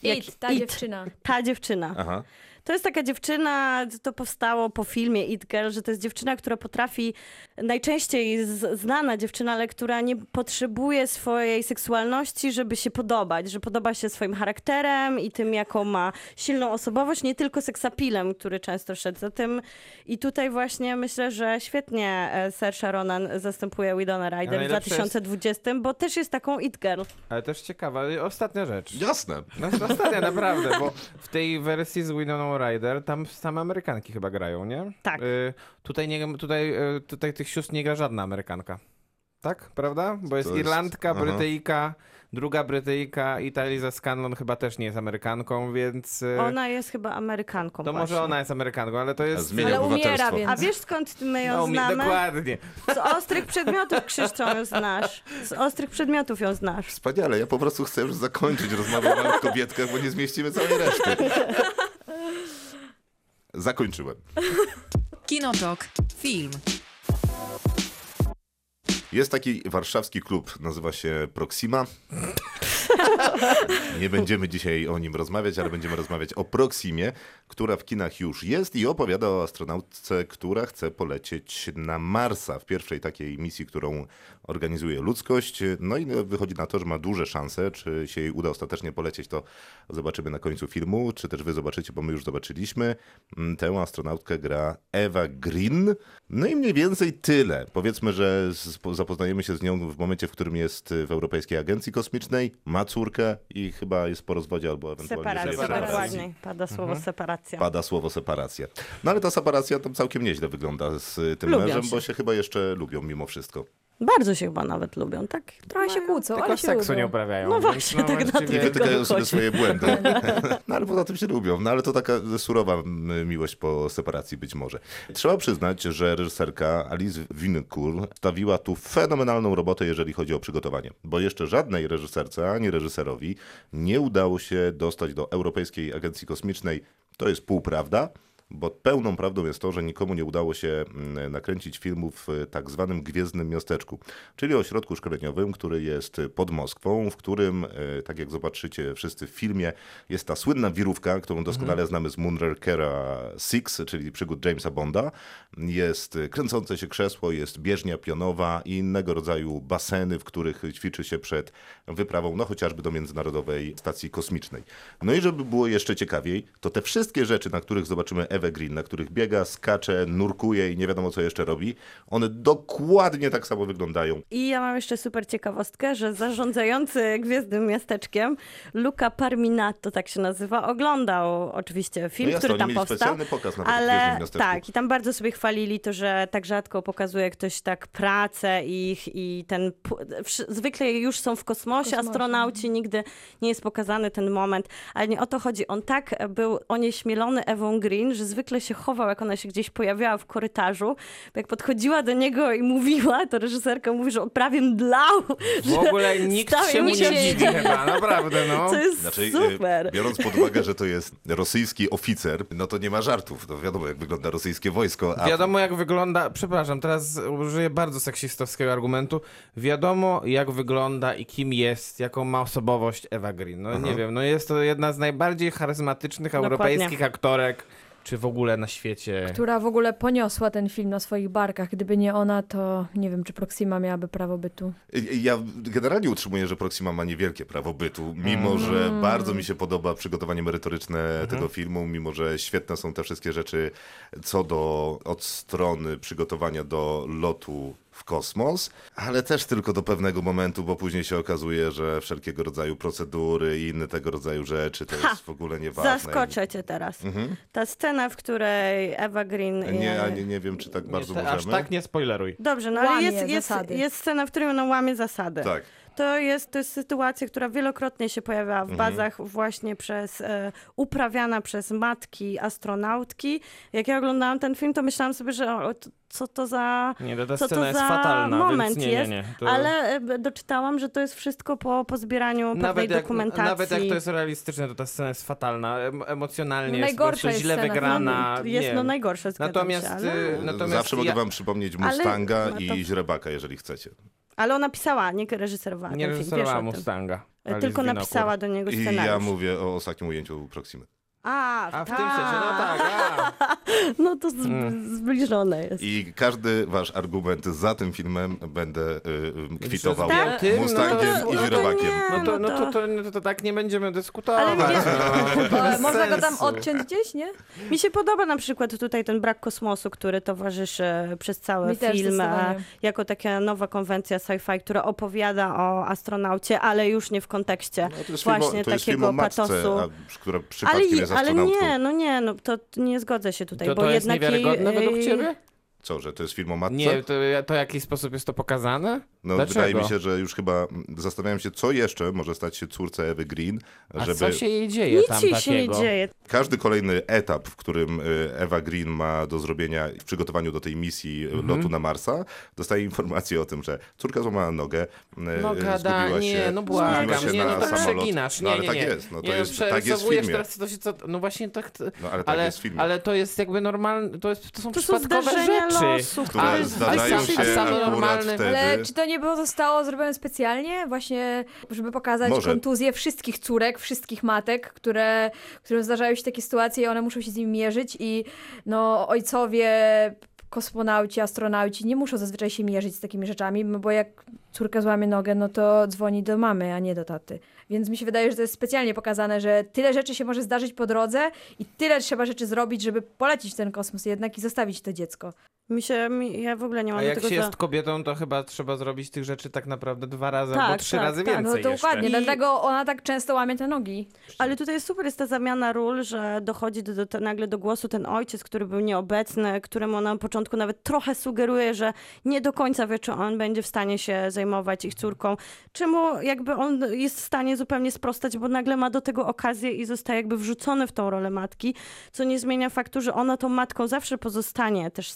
S3: It.
S5: It, ta
S3: It.
S5: dziewczyna.
S3: Ta dziewczyna.
S2: Aha.
S3: To jest taka dziewczyna, to powstało po filmie It Girl, że to jest dziewczyna, która potrafi, najczęściej znana dziewczyna, ale która nie potrzebuje swojej seksualności, żeby się podobać, że podoba się swoim charakterem i tym, jaką ma silną osobowość, nie tylko seksapilem, który często szedł za tym. I tutaj właśnie myślę, że świetnie e, Saoirse Ronan zastępuje Winona Ryder w
S4: najlepsze jest-
S3: 2020, bo też jest taką It Girl.
S4: Ale też ciekawa, ostatnia rzecz.
S2: Jasne.
S4: No, ostatnia, naprawdę, bo w tej wersji z Winoną Ryder tam same Amerykanki chyba grają, nie?
S3: Tak.
S4: Y, tutaj, nie, tutaj, y, tutaj tych sióstr nie gra żadna Amerykanka. Tak, prawda? Bo jest
S2: jest-
S4: Irlandka,
S2: aha.
S4: Brytyjka, druga Brytyjka i ta Eliza Scanlon chyba też nie jest Amerykanką, więc... y,
S3: Ona jest chyba Amerykanką
S4: to może
S3: właśnie.
S4: ona jest Amerykanką, ale to jest...
S2: zmienia
S5: Ale umiera, więc...
S3: A wiesz skąd my ją
S4: No,
S3: znamy?
S4: dokładnie.
S3: Z ostrych przedmiotów, Krzysztof, ją znasz. Z ostrych przedmiotów ją znasz.
S2: Wspaniale, ja po prostu chcę już zakończyć rozmowę o kobietkach, bo nie zmieścimy całej reszty. Zakończyłem.
S1: Kinotok. Film.
S2: Jest taki warszawski klub, nazywa się Proxima. Nie będziemy dzisiaj o nim rozmawiać, ale będziemy rozmawiać o Proximie, która w kinach już jest i opowiada o astronautce, która chce polecieć na Marsa w pierwszej takiej misji, którą organizuje ludzkość. No i wychodzi na to, że ma duże szanse. Czy się jej uda ostatecznie polecieć, to zobaczymy na końcu filmu, czy też wy zobaczycie, bo my już zobaczyliśmy. Mm, Tę astronautkę gra Eva Green. No i mniej więcej tyle. Powiedzmy, że zapoznajemy się z nią w momencie, w którym jest w Europejskiej Agencji Kosmicznej, ma córkę i chyba jest po rozwodzie albo ewentualnie
S3: Separacja,
S2: separacji.
S3: dokładnie. Pada słowo separacja.
S2: Pada słowo separacja. No ale ta separacja tam całkiem nieźle wygląda z tym
S3: Lubią
S2: mężem,
S3: się.
S2: bo się chyba jeszcze lubią mimo wszystko.
S3: Bardzo się chyba nawet lubią, tak?
S5: Trochę się kłócą,
S4: Tylko
S5: ale się
S4: seksu
S5: lubią.
S4: nie uprawiają.
S3: No właśnie, tak na
S4: właściwie-
S2: I
S3: Tylko
S2: wytykają sobie swoje błędy. No ale poza tym się lubią. No ale to taka surowa miłość po separacji być może. Trzeba przyznać, że reżyserka Alice Wincourt stawiła tu fenomenalną robotę, jeżeli chodzi o przygotowanie. Bo jeszcze żadnej reżyserce, ani reżyserowi nie udało się dostać do Europejskiej Agencji Kosmicznej. To jest półprawda. Bo pełną prawdą jest to, że nikomu nie udało się mm, nakręcić filmu w tak zwanym Gwiezdnym Miasteczku, czyli ośrodku szkoleniowym, który jest pod Moskwą, w którym, e, tak jak zobaczycie wszyscy w filmie, jest ta słynna wirówka, którą doskonale znamy z Moonrakera 6, czyli przygód Jamesa Bonda. Jest e, kręcące się krzesło, jest bieżnia pionowa i innego rodzaju baseny, w których ćwiczy się przed wyprawą, no chociażby do Międzynarodowej Stacji Kosmicznej. No i żeby było jeszcze ciekawiej, to te wszystkie rzeczy, na których zobaczymy Ewę Green, na których biega, skacze, nurkuje i nie wiadomo co jeszcze robi, one dokładnie tak samo wyglądają.
S3: I ja mam jeszcze super ciekawostkę, że zarządzający Gwiezdnym Miasteczkiem, Luca Parminato, tak się nazywa, oglądał oczywiście film,
S2: No jasne,
S3: który tam powstał.
S2: specjalny pokaz nawet w
S3: Ale
S2: Gwiezdnym Miasteczku.
S3: tak, i tam bardzo sobie chwalili to, że tak rzadko pokazuje ktoś tak pracę ich i ten... Zwykle już są w kosmosie,
S5: kosmosie.
S3: astronauci, nigdy nie jest pokazany ten moment, ale nie o to chodzi. On tak był onieśmielony Ewą Green, że zwykle się chował, jak ona się gdzieś pojawiała w korytarzu. Jak podchodziła do niego i mówiła, to reżyserka mówi, że on prawie mdlał.
S4: W ogóle nikt
S3: Stał
S4: się mu nie dziwi chyba, naprawdę, no.
S3: To jest
S2: Znaczy, e,
S3: super.
S2: biorąc pod uwagę, że to jest rosyjski oficer, no to nie ma żartów. No wiadomo, jak wygląda rosyjskie wojsko. A
S4: Wiadomo jak wygląda, przepraszam, teraz użyję bardzo seksistowskiego argumentu. Wiadomo jak wygląda i kim jest, jaką ma osobowość Eva Green. No nie wiem, no jest to jedna z najbardziej charyzmatycznych
S3: Dokładnie.
S4: europejskich aktorek, czy w ogóle na świecie.
S5: Która w ogóle poniosła ten film na swoich barkach. Gdyby nie ona, to nie wiem, czy Proxima miałaby prawo bytu.
S2: Ja generalnie utrzymuję, że Proxima ma niewielkie prawo bytu, mimo że bardzo mi się podoba przygotowanie merytoryczne tego filmu, mimo że świetne są te wszystkie rzeczy co do od strony przygotowania do lotu w kosmos, ale też tylko do pewnego momentu, bo później się okazuje, że wszelkiego rodzaju procedury i inne tego rodzaju rzeczy to
S3: Ha!
S2: jest w ogóle nieważne.
S3: Zaskoczę cię teraz. Ta scena, w której Ewa Green...
S2: Nie, a nie, nie wiem, czy tak bardzo
S4: nie,
S2: możemy.
S4: aż tak nie spoileruj.
S3: Dobrze, no ale
S5: Łamie
S3: jest, jest,
S5: zasady.
S3: jest scena, w której ona łamie zasady.
S2: Tak.
S3: To jest, to jest sytuacja, która wielokrotnie się pojawiała w
S2: Mhm.
S3: bazach właśnie przez, e, uprawiana przez matki astronautki. Jak ja oglądałam ten film, to myślałam sobie, że o, to, co to za...
S4: Nie, ta
S3: Co to
S4: scena jest
S3: za
S4: fatalna,
S3: moment
S4: nie,
S3: jest?
S4: nie, nie. To...
S3: Ale e, doczytałam, że to jest wszystko po, po zbieraniu pewnej
S4: Nawet jak,
S3: dokumentacji.
S4: nawet jak to jest realistyczne, to ta scena jest fatalna. Em, Emocjonalnie
S5: No
S4: jest
S5: najgorsza
S4: prostu
S5: jest
S4: źle
S5: scena.
S4: wygrana.
S3: No, jest
S4: nie.
S3: no najgorsze, zgadzam
S4: Natomiast,
S3: się, ale...
S4: y, natomiast
S2: Zawsze mogę
S4: ja
S2: wam przypomnieć
S3: Ale
S2: Mustanga
S3: ma to-
S2: i Źrebaka, jeżeli chcecie.
S3: Ale ona pisała, nie reżyserowała
S4: nie
S3: ten film, wiesz
S4: reżyserowała. Mustanga.
S3: E, Tylko napisała do niego
S2: I
S3: scenariusz.
S2: ja mówię o ostatnim ujęciu Proximy.
S3: A,
S4: A w
S3: tak.
S4: tym sensie, no tak, a.
S3: No to z, zbliżone jest.
S2: I każdy wasz argument za tym filmem będę y, y, kwitował
S3: Tak?
S4: Tym, no to-
S2: Mustangiem
S3: no
S2: i
S3: to nie.
S4: No to,
S3: no
S4: no to, to, no to tak nie będziemy dyskutować.
S3: Ale nie-
S4: no, to
S5: E,
S4: bez
S5: Można go tam
S4: sensu.
S5: odciąć gdzieś, nie?
S3: Mi się podoba na przykład tutaj ten brak kosmosu, który towarzyszy przez cały
S5: Mi też
S3: film, e, jako taka nowa konwencja sci-fi, która opowiada o astronaucie, ale już nie w kontekście
S2: No, to jest
S3: właśnie
S2: film, o- to jest film
S3: takiego
S2: o matce,
S3: patosu.
S2: a, która
S3: Ale,
S2: przypadkiem jest
S3: ale nie, no nie, no to nie zgodzę się tutaj,
S4: To,
S3: bo
S4: to jest
S3: jednak jej,
S4: niewiarygodne według
S3: jej-
S4: ciebie?
S2: Co, że to jest film o matce?
S4: Nie, to, to w jaki sposób jest to pokazane?
S2: No,
S4: Dlaczego?
S2: wydaje mi się, że już chyba zastanawiam się, co jeszcze może stać się córce Ewy Green,
S4: A
S2: żeby
S4: co się jej dzieje
S3: Nic
S4: tam
S3: jej
S4: takiego?
S3: się nie dzieje.
S2: każdy kolejny etap, w którym y, Ewa Green ma do zrobienia w przygotowaniu do tej misji
S4: Mhm.
S2: lotu na Marsa, dostaje informację o tym, że córka złamała nogę, y,
S4: No
S2: zgubiła
S4: gada,
S2: się,
S4: nie, no
S2: zgubiła
S4: błagam,
S2: się
S4: nie,
S2: na
S4: no to
S2: samolot.
S4: przeginasz, nie,
S2: no, ale
S4: nie,
S2: tak
S4: nie.
S2: jest, no to
S4: nie,
S2: jest, tak jest w filmie.
S4: Teraz, to się, co, no właśnie tak,
S2: No ale tak
S4: ale,
S2: jest w filmie.
S4: ale to jest jakby normalne, to, jest, to są
S3: To są
S4: przypadkowe
S3: zdarzenia
S4: rzeczy.
S3: losu,
S2: które
S4: Ale-
S2: zdarzają
S4: a sam-
S2: się
S4: a same
S2: akurat
S4: normalne-
S2: wtedy.
S5: Ale czy to nie było zostało zrobione specjalnie? Właśnie, żeby pokazać
S2: Może.
S5: kontuzję wszystkich córek, wszystkich matek, które, którym zdarzają się takie sytuacje i one muszą się z nimi mierzyć i no ojcowie kosmonauci, astronauci nie muszą zazwyczaj się mierzyć z takimi rzeczami, no bo jak córka złamie nogę, no to dzwoni do mamy, a nie do taty. Więc mi się wydaje, że to jest specjalnie pokazane, że tyle rzeczy się może zdarzyć po drodze i tyle trzeba rzeczy zrobić, żeby polecić ten kosmos jednak i zostawić to dziecko.
S3: Mi się, mi, ja w ogóle nie mam
S4: A
S3: do
S4: jak
S3: tego
S4: się
S3: za...
S4: jest kobietą, to chyba trzeba zrobić tych rzeczy tak naprawdę dwa razy
S3: Tak,
S4: albo trzy
S3: tak,
S4: razy
S3: tak.
S4: więcej
S5: No to
S4: jeszcze.
S5: dokładnie,
S3: I-
S5: dlatego ona tak często łamie te nogi.
S3: Ale tutaj jest super, jest ta zamiana ról, że dochodzi do, do, te- nagle do głosu ten ojciec, który był nieobecny, któremu ona na początku nawet trochę sugeruje, że nie do końca wie, czy on będzie w stanie się zajmować ich córką. Czemu jakby on jest w stanie zupełnie sprostać, bo nagle ma do tego okazję i zostaje jakby wrzucony w tą rolę matki, co nie zmienia faktu, że ona tą matką zawsze pozostanie też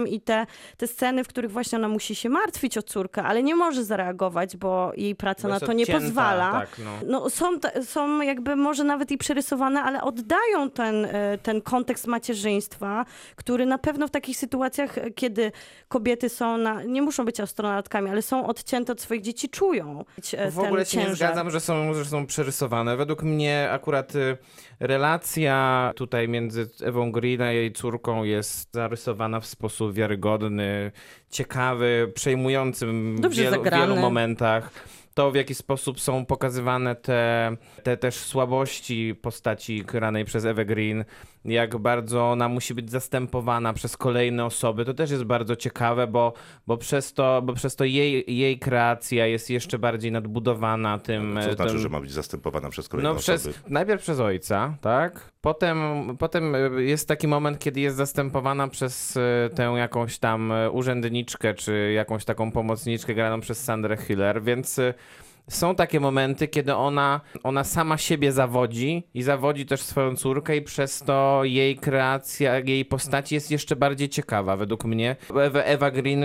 S3: i te, te sceny, w których właśnie ona musi się martwić o córkę, ale nie może zareagować, bo jej praca
S4: Bo
S3: na to nie
S4: odcięta,
S3: pozwala
S4: Tak, no.
S3: no, są, są jakby może nawet i przerysowane, ale oddają ten, e, ten kontekst macierzyństwa, który na pewno w takich sytuacjach, e, kiedy kobiety są, na, nie muszą być astronautkami, ale są odcięte od swoich dzieci, czują e,
S4: W ogóle się nie
S3: ciężar.
S4: zgadzam, że są, że są przerysowane. Według mnie akurat y, relacja tutaj między Ewą Green a jej córką jest zarysowana w sposób wiarygodny, ciekawy, przejmujący w wielu, wielu momentach. To, w jaki sposób są pokazywane te, te też słabości postaci granej przez Ewę Green, jak bardzo ona musi być zastępowana przez kolejne osoby, to też jest bardzo ciekawe, bo, bo przez to, bo przez to jej, jej kreacja jest jeszcze bardziej nadbudowana tym...
S2: Co znaczy,
S4: tym...
S2: że ma być zastępowana przez kolejne
S4: No przez,
S2: osoby?
S4: najpierw przez ojca, tak? Potem, potem y, jest taki moment, kiedy jest zastępowana przez y, tę jakąś tam y, urzędniczkę, czy jakąś taką pomocniczkę graną przez Sandrę Hiller, więc są takie momenty, kiedy ona, ona sama siebie zawodzi i zawodzi też swoją córkę i przez to jej kreacja, jej postaci jest jeszcze bardziej ciekawa według mnie. Ewa, Ewa Green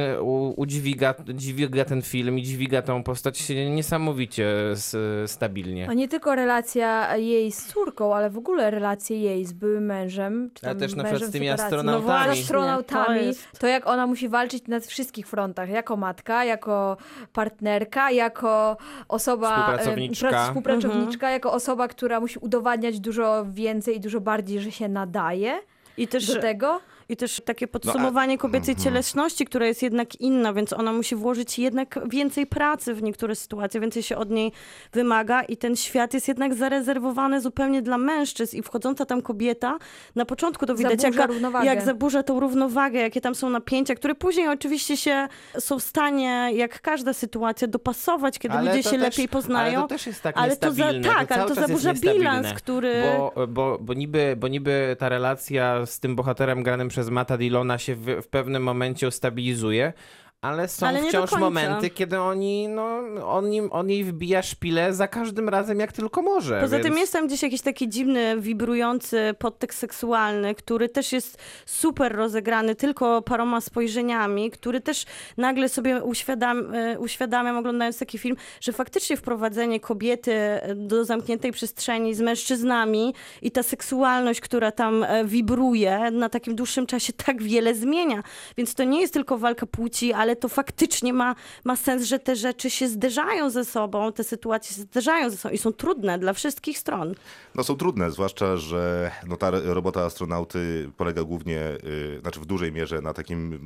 S4: udźwiga, dźwiga ten film i dźwiga tą postać niesamowicie s, stabilnie.
S5: A nie tylko relacja jej z córką, ale w ogóle relacje jej z byłym mężem. Czy
S4: Ale też na przykład z tymi astronautami.
S5: No astronautami.
S3: to
S5: To, jak ona musi walczyć na wszystkich frontach. Jako matka, jako partnerka, jako osoba... e,
S4: Współpracowniczka.
S5: pra- współpracowniczka,
S3: Mhm.
S5: jako osoba, która musi udowadniać dużo więcej i dużo bardziej, że się nadaje
S3: I też,
S5: do tego.
S3: I też takie podsumowanie kobiecej
S2: Mhm.
S3: cielesności, która jest jednak inna, więc ona musi włożyć jednak więcej pracy w niektóre sytuacje, więcej się od niej wymaga i ten świat jest jednak zarezerwowany zupełnie dla mężczyzn i wchodząca tam kobieta, na początku to widać,
S5: Zaburza
S3: jak,
S5: równowagę.
S3: jak zaburza tą równowagę, jakie tam są napięcia, które później oczywiście się są w stanie, jak każda sytuacja, dopasować, kiedy
S4: Ale
S3: ludzie
S4: to
S3: się
S4: też-
S3: lepiej poznają.
S4: Ale to też jest tak
S3: ale to za, tak, ale to
S4: czas jest
S3: zaburza bilans, który...
S4: Bo, bo, bo, niby, bo niby ta relacja z tym bohaterem granym przez Mata Dillona się w, w pewnym momencie ustabilizuje, ale są
S3: Ale
S4: wciąż momenty, kiedy oni, no, on, im, on jej wbija szpilę za każdym razem, jak tylko może.
S3: Poza
S4: więc...
S3: tym jest tam gdzieś jakiś taki dziwny, wibrujący podtekst seksualny, który też jest super rozegrany tylko paroma spojrzeniami, który też nagle sobie uświadam, e, uświadamiam, oglądając taki film, że faktycznie wprowadzenie kobiety do zamkniętej przestrzeni z mężczyznami i ta seksualność, która tam e, wibruje na takim dłuższym czasie tak wiele zmienia. Więc to nie jest tylko walka płci, ale to faktycznie ma, ma sens, że te rzeczy się zderzają ze sobą, te sytuacje się zderzają ze sobą i są trudne dla wszystkich stron.
S2: No są trudne, zwłaszcza, że no, ta robota astronauty polega głównie, y, znaczy w dużej mierze na takim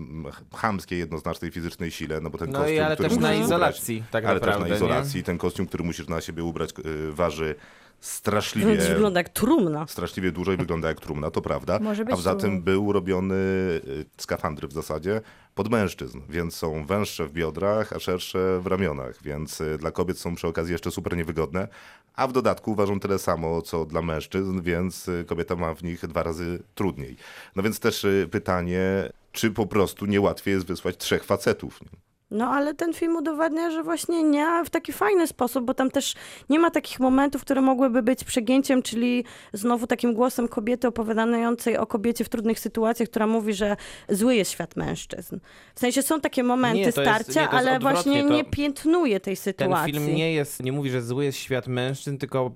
S2: chamskiej, jednoznacznej fizycznej sile, no bo ten
S4: No
S2: kostium,
S4: i ale
S2: który
S4: też na izolacji,
S2: ubrać,
S4: tak
S2: ale
S4: naprawdę.
S2: też na izolacji, ten kostium, który musisz na siebie ubrać, y, waży straszliwie...
S3: Wygląda jak trumna.
S2: Straszliwie dużo i wygląda jak trumna, to prawda.
S5: Może być
S2: A poza
S5: trumną.
S2: tym był robiony y, skafandry w zasadzie pod mężczyzn, więc są węższe w biodrach, a szersze w ramionach, więc y, dla kobiet są przy okazji jeszcze super niewygodne, a w dodatku ważą tyle samo co dla mężczyzn, więc y, kobieta ma w nich dwa razy trudniej. No więc też pytanie, czy po prostu niełatwiej jest wysłać trzech facetów. Nie?
S3: No ale ten film udowadnia, że właśnie nie w taki fajny sposób, bo tam też nie ma takich momentów, które mogłyby być przegięciem, czyli znowu takim głosem kobiety opowiadającej o kobiecie w trudnych sytuacjach, która mówi, że zły jest świat mężczyzn. W sensie są takie momenty
S4: Nie, to jest-
S3: starcia,
S4: nie,
S3: ale właśnie nie piętnuje tej
S4: Ten
S3: sytuacji.
S4: film nie jest, nie mówi, że zły jest świat mężczyzn, tylko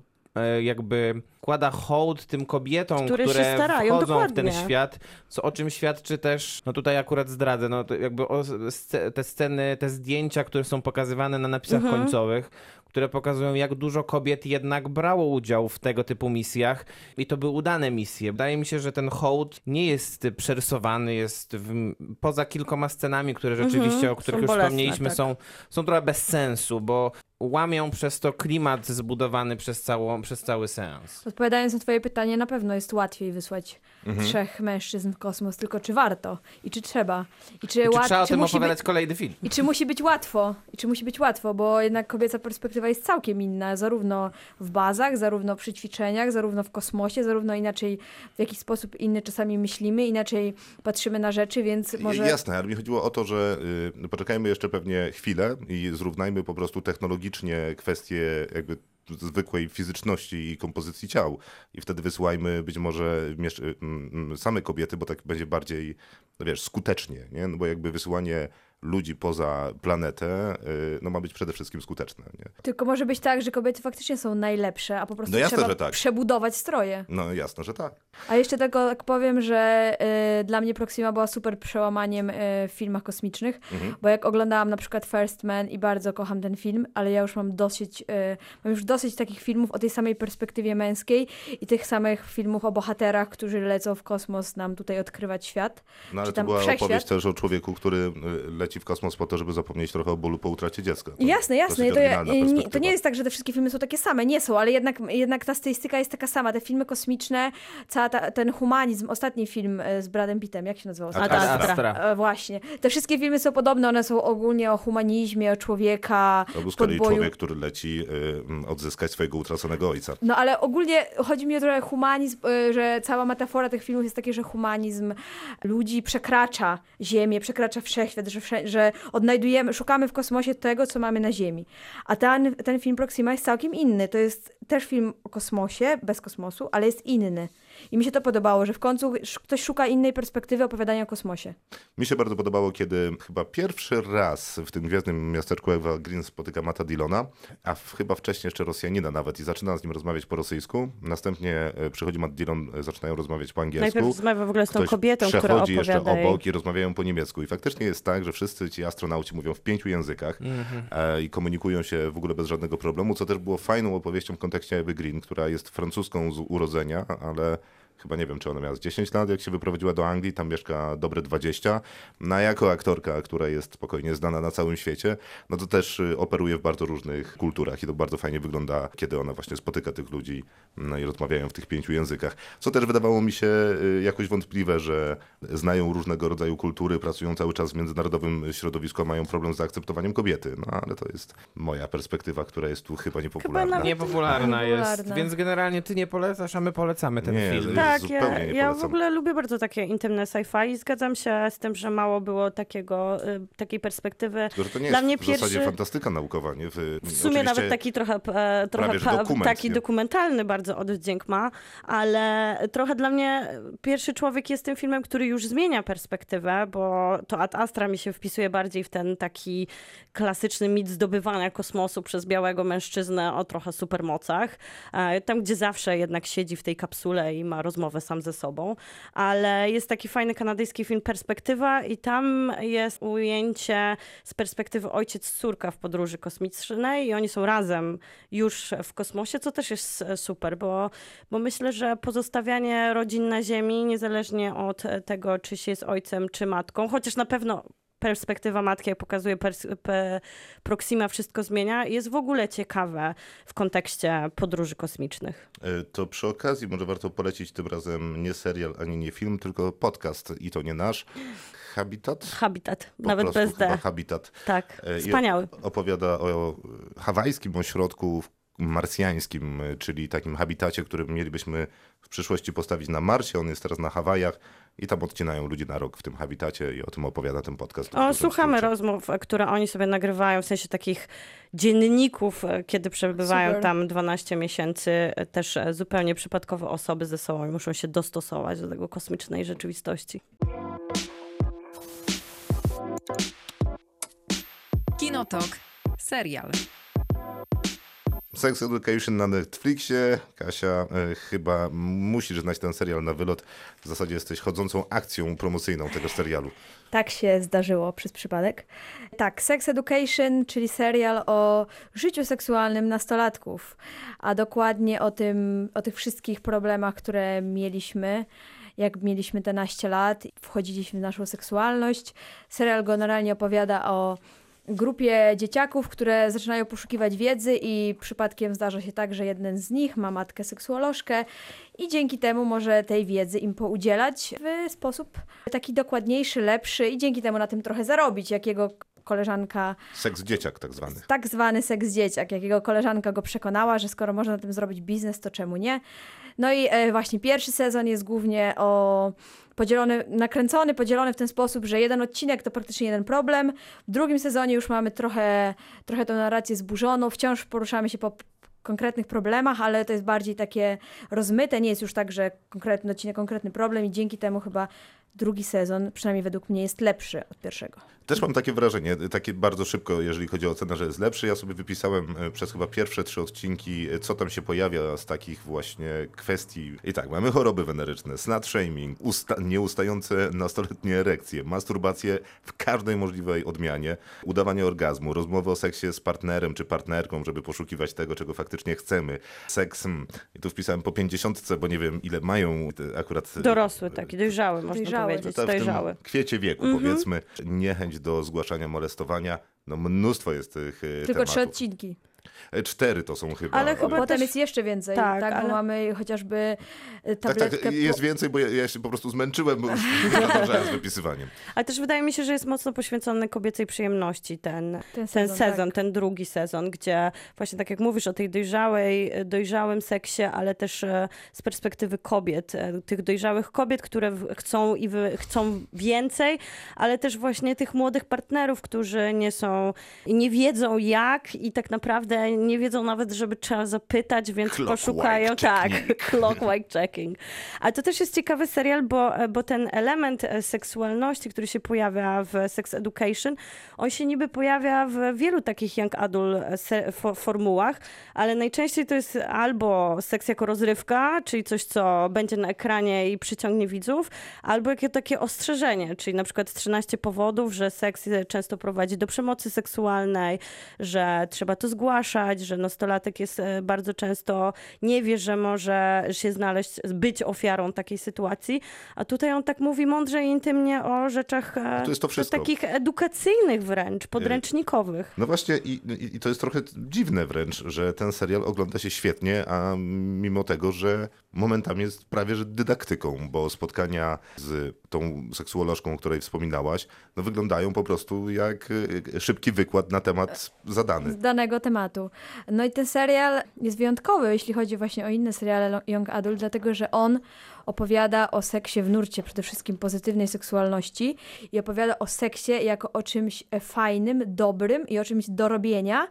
S4: jakby kłada hołd tym kobietom,
S3: Które
S4: które,
S3: się starają,
S4: wchodzą w ten
S3: dokładnie.
S4: świat, co o czym świadczy też, no tutaj akurat zdradzę, no jakby o, te sceny, te zdjęcia, które są pokazywane na napisach
S3: Mhm.
S4: końcowych, które pokazują, jak dużo kobiet jednak brało udział w tego typu misjach i to były udane misje. Wydaje mi się, że ten hołd nie jest przerysowany, jest w, poza kilkoma scenami, które rzeczywiście, o których
S3: Mhm. Są
S4: już
S3: bolesne,
S4: wspomnieliśmy,
S3: tak.
S4: są, są trochę bez sensu, bo łamią przez to klimat zbudowany przez, całą, przez cały seans.
S5: Odpowiadając na twoje pytanie, na pewno jest łatwiej wysłać
S2: Mhm.
S5: trzech mężczyzn w kosmos, tylko czy warto? I czy trzeba? I czy,
S4: I czy
S5: łat-
S4: trzeba o
S5: czy
S4: tym
S5: musi
S4: opowiadać
S5: być...
S4: kolejny film?
S5: I czy musi być łatwo? I czy musi być łatwo? Bo jednak kobieca perspektywa jest całkiem inna, zarówno w bazach, zarówno przy ćwiczeniach, zarówno w kosmosie, zarówno inaczej w jakiś sposób inny czasami myślimy, inaczej patrzymy na rzeczy, więc może...
S2: Jasne, ale mi chodziło o to, że y, poczekajmy jeszcze pewnie chwilę i zrównajmy po prostu technologicznie kwestie jakby zwykłej fizyczności i kompozycji ciał i wtedy wysyłajmy być może mm, mm, same kobiety, bo tak będzie bardziej, no wiesz, skutecznie, nie? No bo jakby wysyłanie ludzi poza planetę, y, no ma być przede wszystkim skuteczne, nie?
S5: Tylko może być tak, że kobiety faktycznie są najlepsze, a po prostu
S2: No jasne,
S5: trzeba
S2: tak.
S5: przebudować stroje.
S2: No jasne, że tak.
S5: A jeszcze tylko tak powiem, że y, dla mnie Proxima była super przełamaniem y, w filmach kosmicznych,
S2: Mhm.
S5: bo jak oglądałam na przykład First Man i bardzo kocham ten film, ale ja już mam dosyć, y, mam już dosyć takich filmów o tej samej perspektywie męskiej i tych samych filmów o bohaterach, którzy lecą w kosmos nam tutaj odkrywać świat.
S2: No ale
S5: Czy
S2: to
S5: tam
S2: była
S5: wszechświat?
S2: opowieść też o człowieku, który y, leci w kosmos po to, żeby zapomnieć trochę o bólu po utracie dziecka. To
S5: Jasne, jasne. to, ja, nie, to nie jest tak, że te wszystkie filmy są takie same. Nie są, ale jednak, jednak ta stylistyka jest taka sama. Te filmy kosmiczne, cała ta, ten humanizm, ostatni film e, z Bradem Pittem, jak się nazywał?
S3: Ad Astra.
S4: Astra.
S5: E, właśnie. Te wszystkie filmy są podobne, one są ogólnie o humanizmie, o człowieka,
S2: To był z kolei
S5: podboju.
S2: człowiek, który leci y, odzyskać swojego utraconego ojca.
S5: No ale ogólnie chodzi mi o trochę humanizm, y, że cała metafora tych filmów jest takie, że humanizm ludzi przekracza Ziemię, przekracza wszechświat, że, wsze- że odnajdujemy, szukamy w kosmosie tego, co mamy na Ziemi. A ten, ten film Proxima jest całkiem inny. To jest też film o kosmosie, bez kosmosu, ale jest inny. I mi się to podobało, że w końcu ktoś szuka innej perspektywy opowiadania o kosmosie.
S2: Mi się bardzo podobało, kiedy chyba pierwszy raz w tym gwiezdnym miasteczku Eva Green spotyka Mata Dillona, a w, chyba wcześniej jeszcze Rosjanina nawet i zaczyna z nim rozmawiać po rosyjsku. Następnie e, przychodzi Matt Dillon, e, zaczynają rozmawiać po angielsku.
S3: Najpierw rozmawia w ogóle z tą
S2: Ktoś
S3: kobietą, która
S2: przechodzi jeszcze obok i rozmawiają po niemiecku. I faktycznie jest tak, że wszyscy ci astronauci mówią w pięciu językach e, i komunikują się w ogóle bez żadnego problemu, co też było fajną opowieścią w kontekście Ewy Green, która jest francuską z urodzenia, ale chyba nie wiem, czy ona miała z 10 lat, jak się wyprowadziła do Anglii, tam mieszka dobre 20. No a jako aktorka, która jest spokojnie znana na całym świecie, no to też y, operuje w bardzo różnych kulturach i to bardzo fajnie wygląda, kiedy ona właśnie spotyka tych ludzi no i rozmawiają w tych pięciu językach. Co też wydawało mi się y, jakoś wątpliwe, że znają różnego rodzaju kultury, pracują cały czas w międzynarodowym środowisku, a mają problem z zaakceptowaniem kobiety. No ale to jest moja perspektywa, która jest tu chyba niepopularna.
S3: nawet-
S4: Niepopularna jest,
S5: Niepopularna.
S4: więc generalnie ty nie polecasz, a my polecamy ten
S2: Nie,
S4: film.
S3: Tak, Tak,
S2: zupełnie
S3: ja, ja w ogóle lubię bardzo takie intymne sci-fi i zgadzam się z tym, że mało było takiego, y, takiej perspektywy.
S2: Tylko, że to nie
S3: Dla
S2: jest
S3: mnie
S2: w zasadzie
S3: pierwszy-
S2: fantastyka naukowa, nie? W,
S3: W sumie nawet taki trochę, e, trochę pa-
S2: dokument,
S3: taki
S2: nie?
S3: dokumentalny bardzo oddźwięk ma, ale trochę dla mnie pierwszy człowiek jest tym filmem, który już zmienia perspektywę, bo to Ad Astra mi się wpisuje bardziej w ten taki klasyczny mit zdobywania kosmosu przez białego mężczyznę o trochę supermocach. E, Tam, gdzie zawsze jednak siedzi w tej kapsule i ma rozmowę sam ze sobą. Ale jest taki fajny kanadyjski film Perspektywa i tam jest ujęcie z perspektywy ojciec-córka w podróży kosmicznej i oni są razem już w kosmosie, co też jest super, bo, bo myślę, że pozostawianie rodzin na Ziemi, niezależnie od tego, czy się jest ojcem, czy matką, chociaż na pewno perspektywa matki, jak pokazuje pers- pe- Proxima, wszystko zmienia, jest w ogóle ciekawe w kontekście podróży kosmicznych.
S2: E, To przy okazji może warto polecić tym razem nie serial ani nie film, tylko podcast i to nie nasz. Habitat?
S3: Habitat,
S2: Po
S3: nawet
S2: prostu
S3: bez
S2: chyba
S3: D.
S2: Habitat.
S3: Tak,
S2: E, i
S3: wspaniały.
S2: Opowiada o hawajskim ośrodku marsjańskim, e, czyli takim habitacie, który mielibyśmy w przyszłości postawić na Marsie. On jest teraz na Hawajach i tam odcinają ludzi na rok w tym habitacie i o tym opowiada ten podcast.
S3: O, słuchamy
S2: skrócie.
S3: rozmów, które oni sobie nagrywają, w sensie takich dzienników, e, kiedy przebywają
S5: Super.
S3: tam 12 miesięcy, e, też e, zupełnie przypadkowe osoby ze sobą i muszą się dostosować do tego kosmicznej rzeczywistości.
S1: Kinotok. Serial.
S2: Sex Education na Netflixie. Kasia, e, chyba musisz znać ten serial na wylot. W zasadzie jesteś chodzącą akcją promocyjną tego serialu.
S5: Tak się zdarzyło przez przypadek. Tak, Sex Education, czyli serial o życiu seksualnym nastolatków, a dokładnie o tym, o tych wszystkich problemach, które mieliśmy, jak mieliśmy te naście lat, wchodziliśmy w naszą seksualność. Serial generalnie opowiada o grupie dzieciaków, które zaczynają poszukiwać wiedzy i przypadkiem zdarza się tak, że jeden z nich ma matkę seksuolożkę i dzięki temu może tej wiedzy im poudzielać w sposób taki dokładniejszy, lepszy i dzięki temu na tym trochę zarobić, jakiego koleżanka,
S2: Seks dzieciak tak zwany.
S5: tak zwany seks dzieciak, jakiego koleżanka go przekonała, że skoro można na tym zrobić biznes, to czemu nie? No i e, właśnie pierwszy sezon jest głównie o podzielony, nakręcony, podzielony w ten sposób, że jeden odcinek to praktycznie jeden problem. W drugim sezonie już mamy trochę, trochę tą narrację zburzoną, wciąż poruszamy się po konkretnych problemach, ale to jest bardziej takie rozmyte, nie jest już tak, że konkretny odcinek, konkretny problem i dzięki temu chyba drugi sezon, przynajmniej według mnie, jest lepszy od pierwszego.
S2: Też mam takie wrażenie, takie bardzo szybko, jeżeli chodzi o ocenę, że jest lepszy. Ja sobie wypisałem e, przez chyba pierwsze trzy odcinki, e, co tam się pojawia z takich właśnie kwestii. I tak, mamy choroby weneryczne, slut shaming, usta nieustające nastoletnie erekcje, masturbację w każdej możliwej odmianie, udawanie orgazmu, rozmowy o seksie z partnerem czy partnerką, żeby poszukiwać tego, czego faktycznie chcemy. Seks, hmm, i tu wpisałem po pięćdziesiątce, bo nie wiem, ile mają akurat...
S3: Dorosły taki, dojrzały można
S5: Dojrzały.
S3: Powiedzieć,
S2: to w kwiecie wieku, powiedzmy, niechęć do zgłaszania molestowania. No mnóstwo jest tych e,
S5: Tylko trzy
S2: tematów.
S5: odcinki.
S2: E, Cztery to są chyba.
S3: Ale chyba
S5: Potem
S3: też-
S5: jest jeszcze więcej,
S3: Tak,
S5: tak,
S3: ale-
S5: bo mamy chociażby y,
S2: Tak,
S5: tabletkę...
S2: tak, jest więcej, bo ja, ja się po prostu zmęczyłem, bo już z wypisywaniem.
S3: Ale też wydaje mi się, że jest mocno poświęcony kobiecej przyjemności ten,
S5: Ten
S3: ten
S5: sezon,
S3: sezon,
S5: tak.
S3: ten drugi sezon, gdzie właśnie tak jak mówisz o tej dojrzałej, dojrzałym seksie, ale też e, z perspektywy kobiet, e, tych dojrzałych kobiet, które chcą i wy, chcą więcej, ale też właśnie tych młodych partnerów, którzy nie są i nie wiedzą jak i tak naprawdę nie wiedzą nawet, żeby trzeba zapytać, więc
S2: Clockwise
S3: poszukają, tak, clockwise checking. A to też jest ciekawy serial, bo, bo ten element e, seksualności, który się pojawia w Sex Education, on się niby pojawia w wielu takich young adult e, formułach, ale najczęściej to jest albo seks jako rozrywka, czyli coś, co będzie na ekranie i przyciągnie widzów, albo jakie takie ostrzeżenie, czyli na przykład 13 powodów, że seks e, często prowadzi do przemocy seksualnej, że trzeba to zgłaszać, że nastolatek jest e, bardzo często nie wie, że może się znaleźć, być ofiarą takiej sytuacji, a tutaj on tak mówi mądrze i intymnie o rzeczach e,
S2: to jest to wszystko.
S3: takich edukacyjnych wręcz, podręcznikowych.
S2: No właśnie i, i, to jest trochę dziwne wręcz, że ten serial ogląda się świetnie, a mimo tego, że momentami jest prawie że dydaktyką, bo spotkania z tą seksuolożką, o której wspominałaś, no wyglądają po prostu jak szybki wykład na temat zadany.
S5: z danego tematu. Tematu. No i ten serial jest wyjątkowy, jeśli chodzi właśnie o inne seriale Young Adult, dlatego że on opowiada o seksie w nurcie, przede wszystkim pozytywnej seksualności i opowiada o seksie jako o czymś e, fajnym, dobrym i o czymś do robienia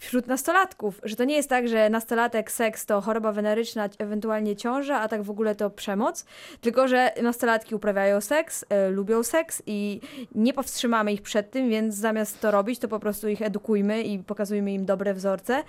S5: wśród nastolatków, że to nie jest tak, że nastolatek seks to choroba weneryczna, ewentualnie ciąża, a tak w ogóle to przemoc, tylko że nastolatki uprawiają seks, e, lubią seks i nie powstrzymamy ich przed tym, więc zamiast to robić, to po prostu ich edukujmy i pokazujmy im dobre wzorce.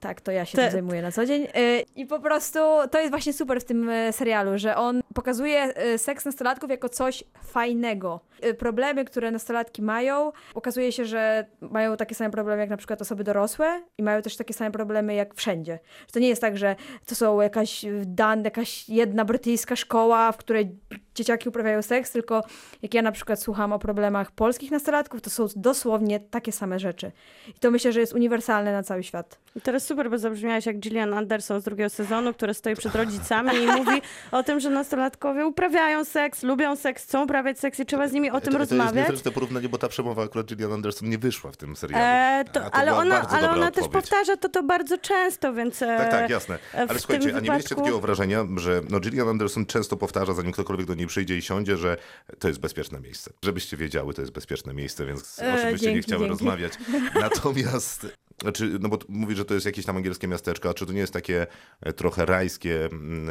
S5: Tak, to ja się
S3: Te-
S5: tym zajmuję na co dzień. E, I po prostu to jest właśnie super w tym e, serialu, że on pokazuje e, seks nastolatków jako coś fajnego. Problemy, które nastolatki mają, okazuje się, że mają takie same problemy jak na przykład osoby dorosłe i mają też takie same problemy jak wszędzie. To nie jest tak, że to są jakaś dan, jakaś jedna brytyjska szkoła, w której dzieciaki uprawiają seks, tylko jak ja na przykład słucham o problemach polskich nastolatków, to są dosłownie takie same rzeczy. I to myślę, że jest uniwersalne na cały świat.
S3: I teraz super, bo zabrzmiałaś jak Gillian Anderson z drugiego sezonu, która stoi przed rodzicami i mówi o tym, że nastolatkowie uprawiają seks, lubią seks, chcą uprawiać seks i trzeba z nimi o tym
S2: to, to jest
S3: rozmawiać.
S2: niezręczne porównanie, bo ta przemowa akurat Gillian Anderson nie wyszła w tym serialu.
S3: E, to,
S2: A
S3: ale ona, ale ona też powtarza to, to bardzo często, więc... e,
S2: Tak, tak, jasne.
S3: w
S2: Ale słuchajcie, a nie mieliście
S3: wypadku-
S2: takiego wrażenia, że no Gillian Anderson często powtarza, zanim ktokolwiek do niej przyjdzie i siądzie, że to jest bezpieczne miejsce. Żebyście wiedziały, to jest bezpieczne miejsce, więc
S5: E,
S2: o czym byście nie chciały
S5: dzięki.
S2: rozmawiać. Natomiast, znaczy, no bo mówi, że to jest jakieś tam angielskie miasteczko, a czy to nie jest takie e, trochę rajskie mm,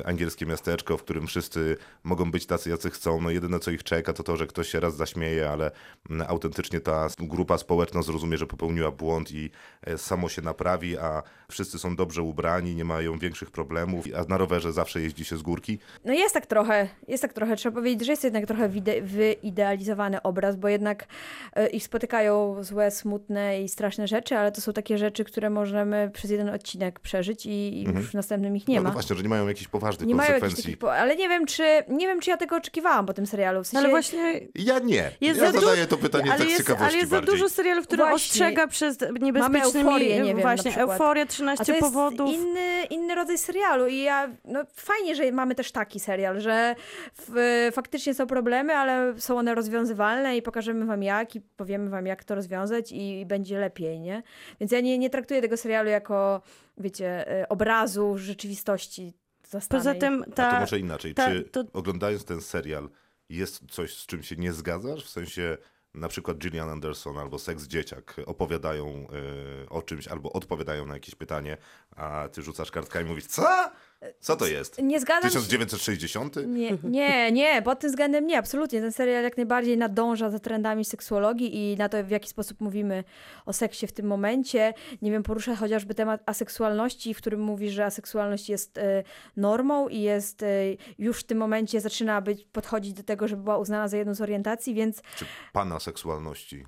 S2: e, angielskie miasteczko, w którym wszyscy mogą być tacy, jacy chcą. No jedyne, co ich czeka, to to, że ktoś się raz zaśmieje, ale mm, autentycznie ta grupa społeczna zrozumie, że popełniła błąd i e, samo się naprawi, a wszyscy są dobrze ubrani, nie mają większych problemów, a na rowerze zawsze jeździ się z górki.
S5: No jest tak trochę, jest tak trochę, trzeba powiedzieć, że jest jednak trochę wyidealizowany obraz, bo jednak ich spotykają złe, smutne i straszne rzeczy, ale to są takie rzeczy, które możemy przez jeden odcinek przeżyć i, i już w następnym ich nie
S2: no,
S5: ma.
S2: no właśnie, że nie mają jakichś poważnych
S5: nie mają jakichś
S2: konsekwencji.
S5: takich, po- ale nie wiem, czy, nie wiem, czy ja tego oczekiwałam po tym serialu. W sensie,
S3: Ale właśnie
S2: Ja nie.
S3: Jest
S2: ja
S3: za
S2: zadaję to pytanie
S3: ale
S2: tak z
S3: jest,
S2: ciekawości
S3: ale jest za
S2: bardziej.
S3: dużo serialów, które
S5: Właśnie.
S3: ostrzega przed niebezpiecznymi...
S5: euforię, nie wiem,
S3: właśnie, euforia,
S5: A
S3: 13
S5: to jest
S3: powodów.
S5: inny, inny rodzaj serialu i ja, no fajnie, że mamy też taki serial, że w, faktycznie są problemy, ale są one rozwiązywalne i pokażemy wam jak i powiemy wam jak to rozwiązać i, będzie lepiej, nie? Więc ja nie, nie traktuję tego serialu jako, wiecie, y, obrazu rzeczywistości zastanej.
S3: Poza tym
S2: A to
S3: ta...
S2: może inaczej.
S3: ta-
S2: Czy
S3: to-
S2: oglądając ten serial jest coś, z czym się nie zgadzasz? W sensie na przykład Gillian Anderson albo Seks Dzieciak opowiadają y, o czymś albo odpowiadają na jakieś pytanie, a ty rzucasz kartkami i mówisz, co? Co to jest?
S5: Nie zgadzam się.
S2: 1960?
S5: Nie, nie, nie, pod tym względem nie, absolutnie. Ten serial jak najbardziej nadąża za trendami seksuologii i na to, w jaki sposób mówimy o seksie w tym momencie. Nie wiem, porusza chociażby temat aseksualności, w którym mówi, że aseksualność jest e, normą i jest e, już w tym momencie zaczyna być, podchodzić do tego, żeby była uznana za jedną z orientacji, więc
S2: Czy pana seksualności?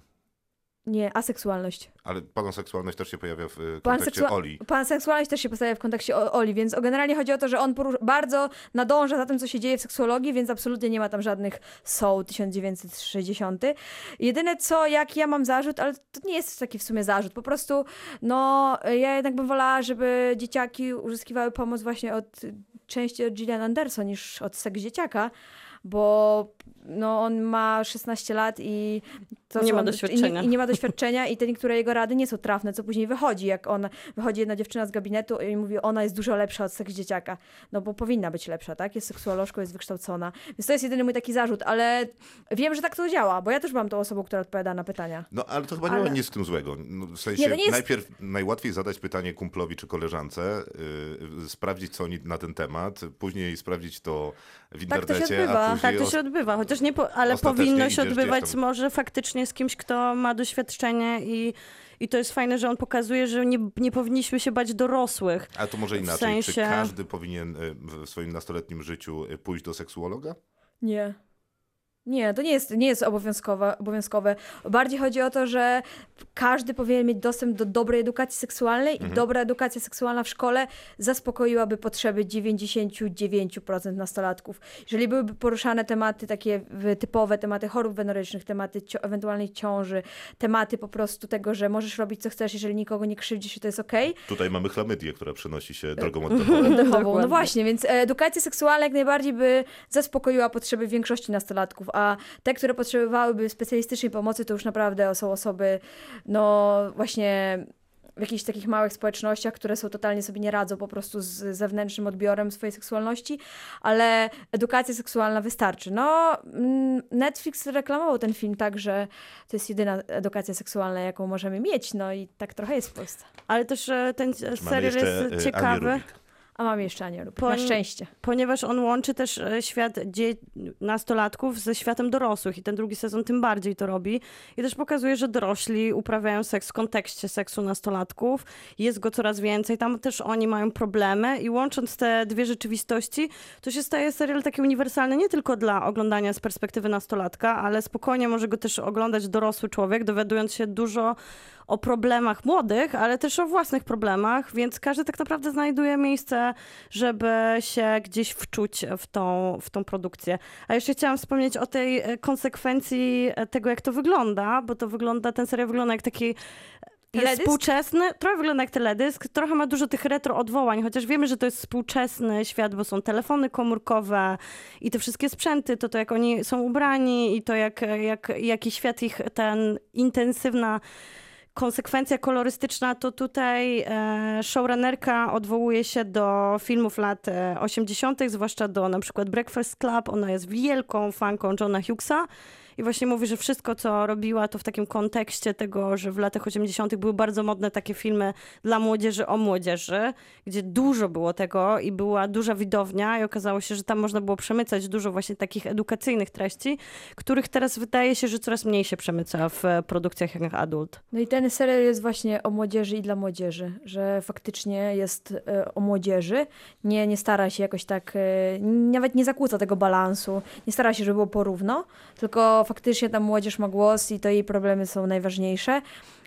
S5: Nie, aseksualność.
S2: Ale pana seksualność też się pojawia w
S5: Pan,
S2: kontekście Oli.
S5: pan seksualność też się postawia w kontekście o- Oli, więc generalnie chodzi o to, że on bardzo nadąża za tym, co się dzieje w seksuologii, więc absolutnie nie ma tam żadnych soul 1960. Jedyne co, jak ja mam zarzut, ale to nie jest taki w sumie zarzut, po prostu no ja jednak bym wolała, żeby dzieciaki uzyskiwały pomoc właśnie od częściej od Gillian Anderson niż od seks dzieciaka, bo no, on ma 16 lat i to
S3: Nie
S5: są-
S3: ma
S5: i
S3: doświadczenia.
S5: I, nie ma doświadczenia i te niektóre jego rady nie są trafne, co później wychodzi, jak on wychodzi jedna dziewczyna z gabinetu i mówi, ona jest dużo lepsza od seks dzieciaka. No bo powinna być lepsza, tak? Jest seksuolożką, jest wykształcona. Więc to jest jedyny mój taki zarzut, ale wiem, że tak to działa, bo ja też byłam tą osobą, która odpowiada na pytania.
S2: No ale to chyba nie
S5: Ale-
S2: ma nic w tym złego. No, w sensie
S5: Nie, nie jest-
S2: najpierw najłatwiej zadać pytanie kumplowi czy koleżance, yy, sprawdzić co oni na ten temat, później sprawdzić to w
S5: Tak to się
S2: internecie,
S5: odbywa.
S3: Tak, to się odbywa, chociaż nie, po, ale powinno się odbywać
S2: tam.
S3: może faktycznie z kimś, kto ma doświadczenie i, i to jest fajne, że on pokazuje, że nie, nie powinniśmy się bać dorosłych.
S2: A to może
S3: w
S2: inaczej. Czy
S3: sensie-
S2: każdy powinien y, w swoim nastoletnim życiu y, pójść do seksuologa?
S5: Nie. Nie, to nie jest, nie jest obowiązkowe, obowiązkowe. Bardziej chodzi o to, że każdy powinien mieć dostęp do dobrej edukacji seksualnej
S2: Mhm.
S5: i dobra edukacja seksualna w szkole zaspokoiłaby potrzeby 99% nastolatków. Jeżeli byłyby poruszane tematy takie typowe, tematy chorób wenerycznych, tematy cio- ewentualnej ciąży, tematy po prostu tego, że możesz robić co chcesz, jeżeli nikogo nie krzywdzisz i to jest okej,
S2: Tutaj mamy chlamydię, która przenosi
S5: E,
S2: się drogą oddechową.
S5: oddechową. No właśnie, więc e, edukacja seksualna jak najbardziej by zaspokoiła potrzeby większości nastolatków, a te, które potrzebowałyby specjalistycznej pomocy, to już naprawdę są osoby, no właśnie w jakichś takich małych społecznościach, które są totalnie sobie nie radzą po prostu z zewnętrznym odbiorem swojej seksualności, ale edukacja seksualna wystarczy. No, mm, Netflix reklamował ten film tak, że to jest jedyna edukacja seksualna, jaką możemy mieć, no i tak trochę jest w Polsce.
S3: Ale też e, ten serial jest
S2: e,
S3: ciekawy.
S2: Rubik.
S5: A mam jeszcze Anię Rubik,
S3: Po-
S5: na szczęście.
S3: ponieważ on łączy też e, świat dzie- nastolatków ze światem dorosłych i ten drugi sezon tym bardziej to robi. I też pokazuje, że dorośli uprawiają seks w kontekście seksu nastolatków. Jest go coraz więcej, tam też oni mają problemy i łącząc te dwie rzeczywistości, to się staje serial taki uniwersalny nie tylko dla oglądania z perspektywy nastolatka, ale spokojnie może go też oglądać dorosły człowiek, dowiadując się dużo o problemach młodych, ale też o własnych problemach, więc każdy tak naprawdę znajduje miejsce, żeby się gdzieś wczuć w tą, w tą produkcję. A jeszcze chciałam wspomnieć o tej e, konsekwencji e, tego, jak to wygląda, bo to wygląda, ten serial wygląda jak taki jest
S5: Teledysk?
S3: współczesny, trochę wygląda jak teledysk, trochę ma dużo tych retro odwołań, chociaż wiemy, że to jest współczesny świat, bo są telefony komórkowe i te wszystkie sprzęty, to to jak oni są ubrani i to jak, jak, jaki świat ich ten intensywna konsekwencja kolorystyczna, to tutaj e, showrunnerka odwołuje się do filmów lat e, 80., zwłaszcza do na przykład Breakfast Club. Ona jest wielką fanką Johna Hughesa i właśnie mówi, że wszystko, co robiła, to w takim kontekście tego, że w latach 80. były bardzo modne takie filmy dla młodzieży o młodzieży, gdzie dużo było tego i była duża widownia i okazało się, że tam można było przemycać dużo właśnie takich edukacyjnych treści, których teraz wydaje się, że coraz mniej się przemyca w produkcjach jak adult.
S5: No i ten serial jest właśnie o młodzieży i dla młodzieży, że faktycznie jest e, o młodzieży, nie, nie stara się jakoś tak, e, nawet nie zakłóca tego balansu, nie stara się, żeby było porówno, tylko faktycznie ta młodzież ma głos i to jej problemy są najważniejsze.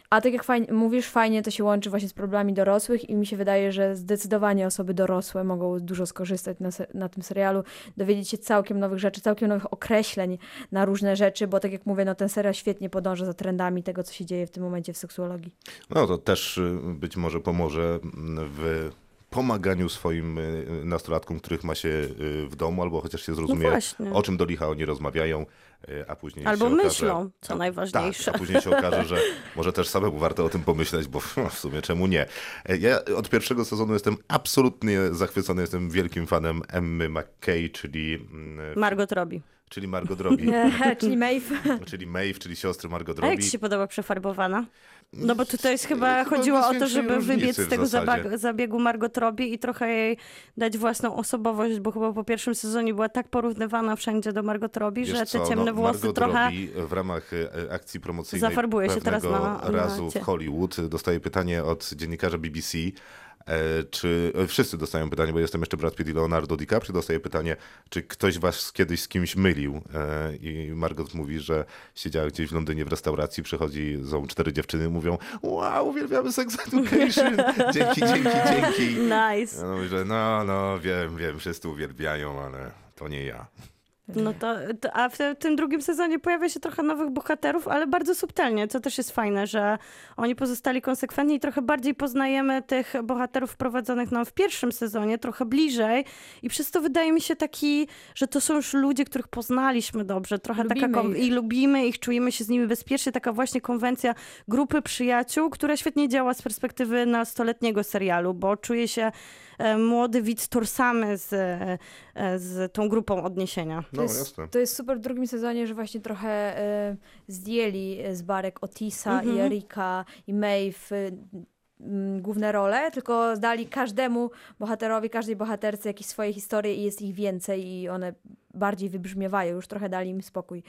S5: A tak jak fajnie, mówisz, fajnie to się łączy właśnie z problemami dorosłych i mi się wydaje, że zdecydowanie osoby dorosłe mogą dużo skorzystać na, na tym serialu, dowiedzieć się całkiem nowych rzeczy, całkiem nowych określeń na różne rzeczy, bo tak jak mówię, no ten serial świetnie podąża za trendami tego, co się dzieje w tym momencie w seksuologii.
S2: No to też y, być może pomoże mm, w pomaganiu swoim y, nastolatkom, których ma się y, w domu, albo chociaż się zrozumie,
S3: No
S2: o czym do licha oni rozmawiają, y, a później
S3: Albo
S2: się
S3: myślą,
S2: okaże,
S3: co
S2: a-
S3: najważniejsze.
S2: Tak, a później się okaże, że może też samemu warto o tym pomyśleć, bo w sumie czemu nie. E, Ja od pierwszego sezonu jestem absolutnie zachwycony, jestem wielkim fanem Emmy McKay, czyli, mm,
S3: Margot robi.
S2: czyli Margot Robbie,
S5: Czyli Maeve.
S2: czyli Maeve, czyli siostry Margot
S3: A jak
S2: Robbie.
S3: ci się podoba przefarbowana? No bo tutaj jest chyba
S2: Chyba
S3: chodziło o to, żeby wybiec z tego zabiegu Margot Robbie i trochę jej dać własną osobowość, bo chyba po pierwszym sezonie była tak porównywana wszędzie do Margot Robbie,
S2: Wiesz
S3: że
S2: co,
S3: te ciemne
S2: no,
S3: włosy
S2: Margot
S3: trochę...
S2: Robbie w ramach e, akcji promocyjnej
S3: Zafarbuje się teraz na- na
S2: razu w Hollywood. Dostaje pytanie od dziennikarza BBC, czy e, wszyscy dostają pytanie, bo jestem jeszcze Brad Pitt i Leonardo DiCaprio, dostaje pytanie, czy ktoś was kiedyś z kimś mylił E, i Margot mówi, że siedziała gdzieś w Londynie w restauracji, przychodzi, są cztery dziewczyny, mówią, wow, uwielbiamy Sex Education, dzięki, dzięki, dzięki.
S3: Nice.
S2: Ja mówię, no, no, wiem, wiem, wszyscy uwielbiają, ale to nie ja.
S3: No to, to, a w tym drugim sezonie pojawia się trochę nowych bohaterów, ale bardzo subtelnie, co też jest fajne, że oni pozostali konsekwentni i trochę bardziej poznajemy tych bohaterów wprowadzonych nam w pierwszym sezonie, trochę bliżej. I przez to wydaje mi się taki, że to są już ludzie, których poznaliśmy dobrze, trochę taka
S5: Lubimy ich.
S3: i lubimy ich, czujemy się z nimi bezpiecznie, taka właśnie konwencja grupy przyjaciół, która świetnie działa z perspektywy nastoletniego serialu, bo czuje się młody widz torsamy z, e, z tą grupą odniesienia.
S2: No,
S5: To jest,
S2: jasne.
S5: to jest super w drugim sezonie, że właśnie trochę e, zdjęli z barek Otisa i
S3: Mhm.
S5: Erika i Maeve e, m, główne role, tylko dali każdemu bohaterowi, każdej bohaterce jakieś swoje historie i jest ich więcej i one bardziej wybrzmiewają, już trochę dali im spokój.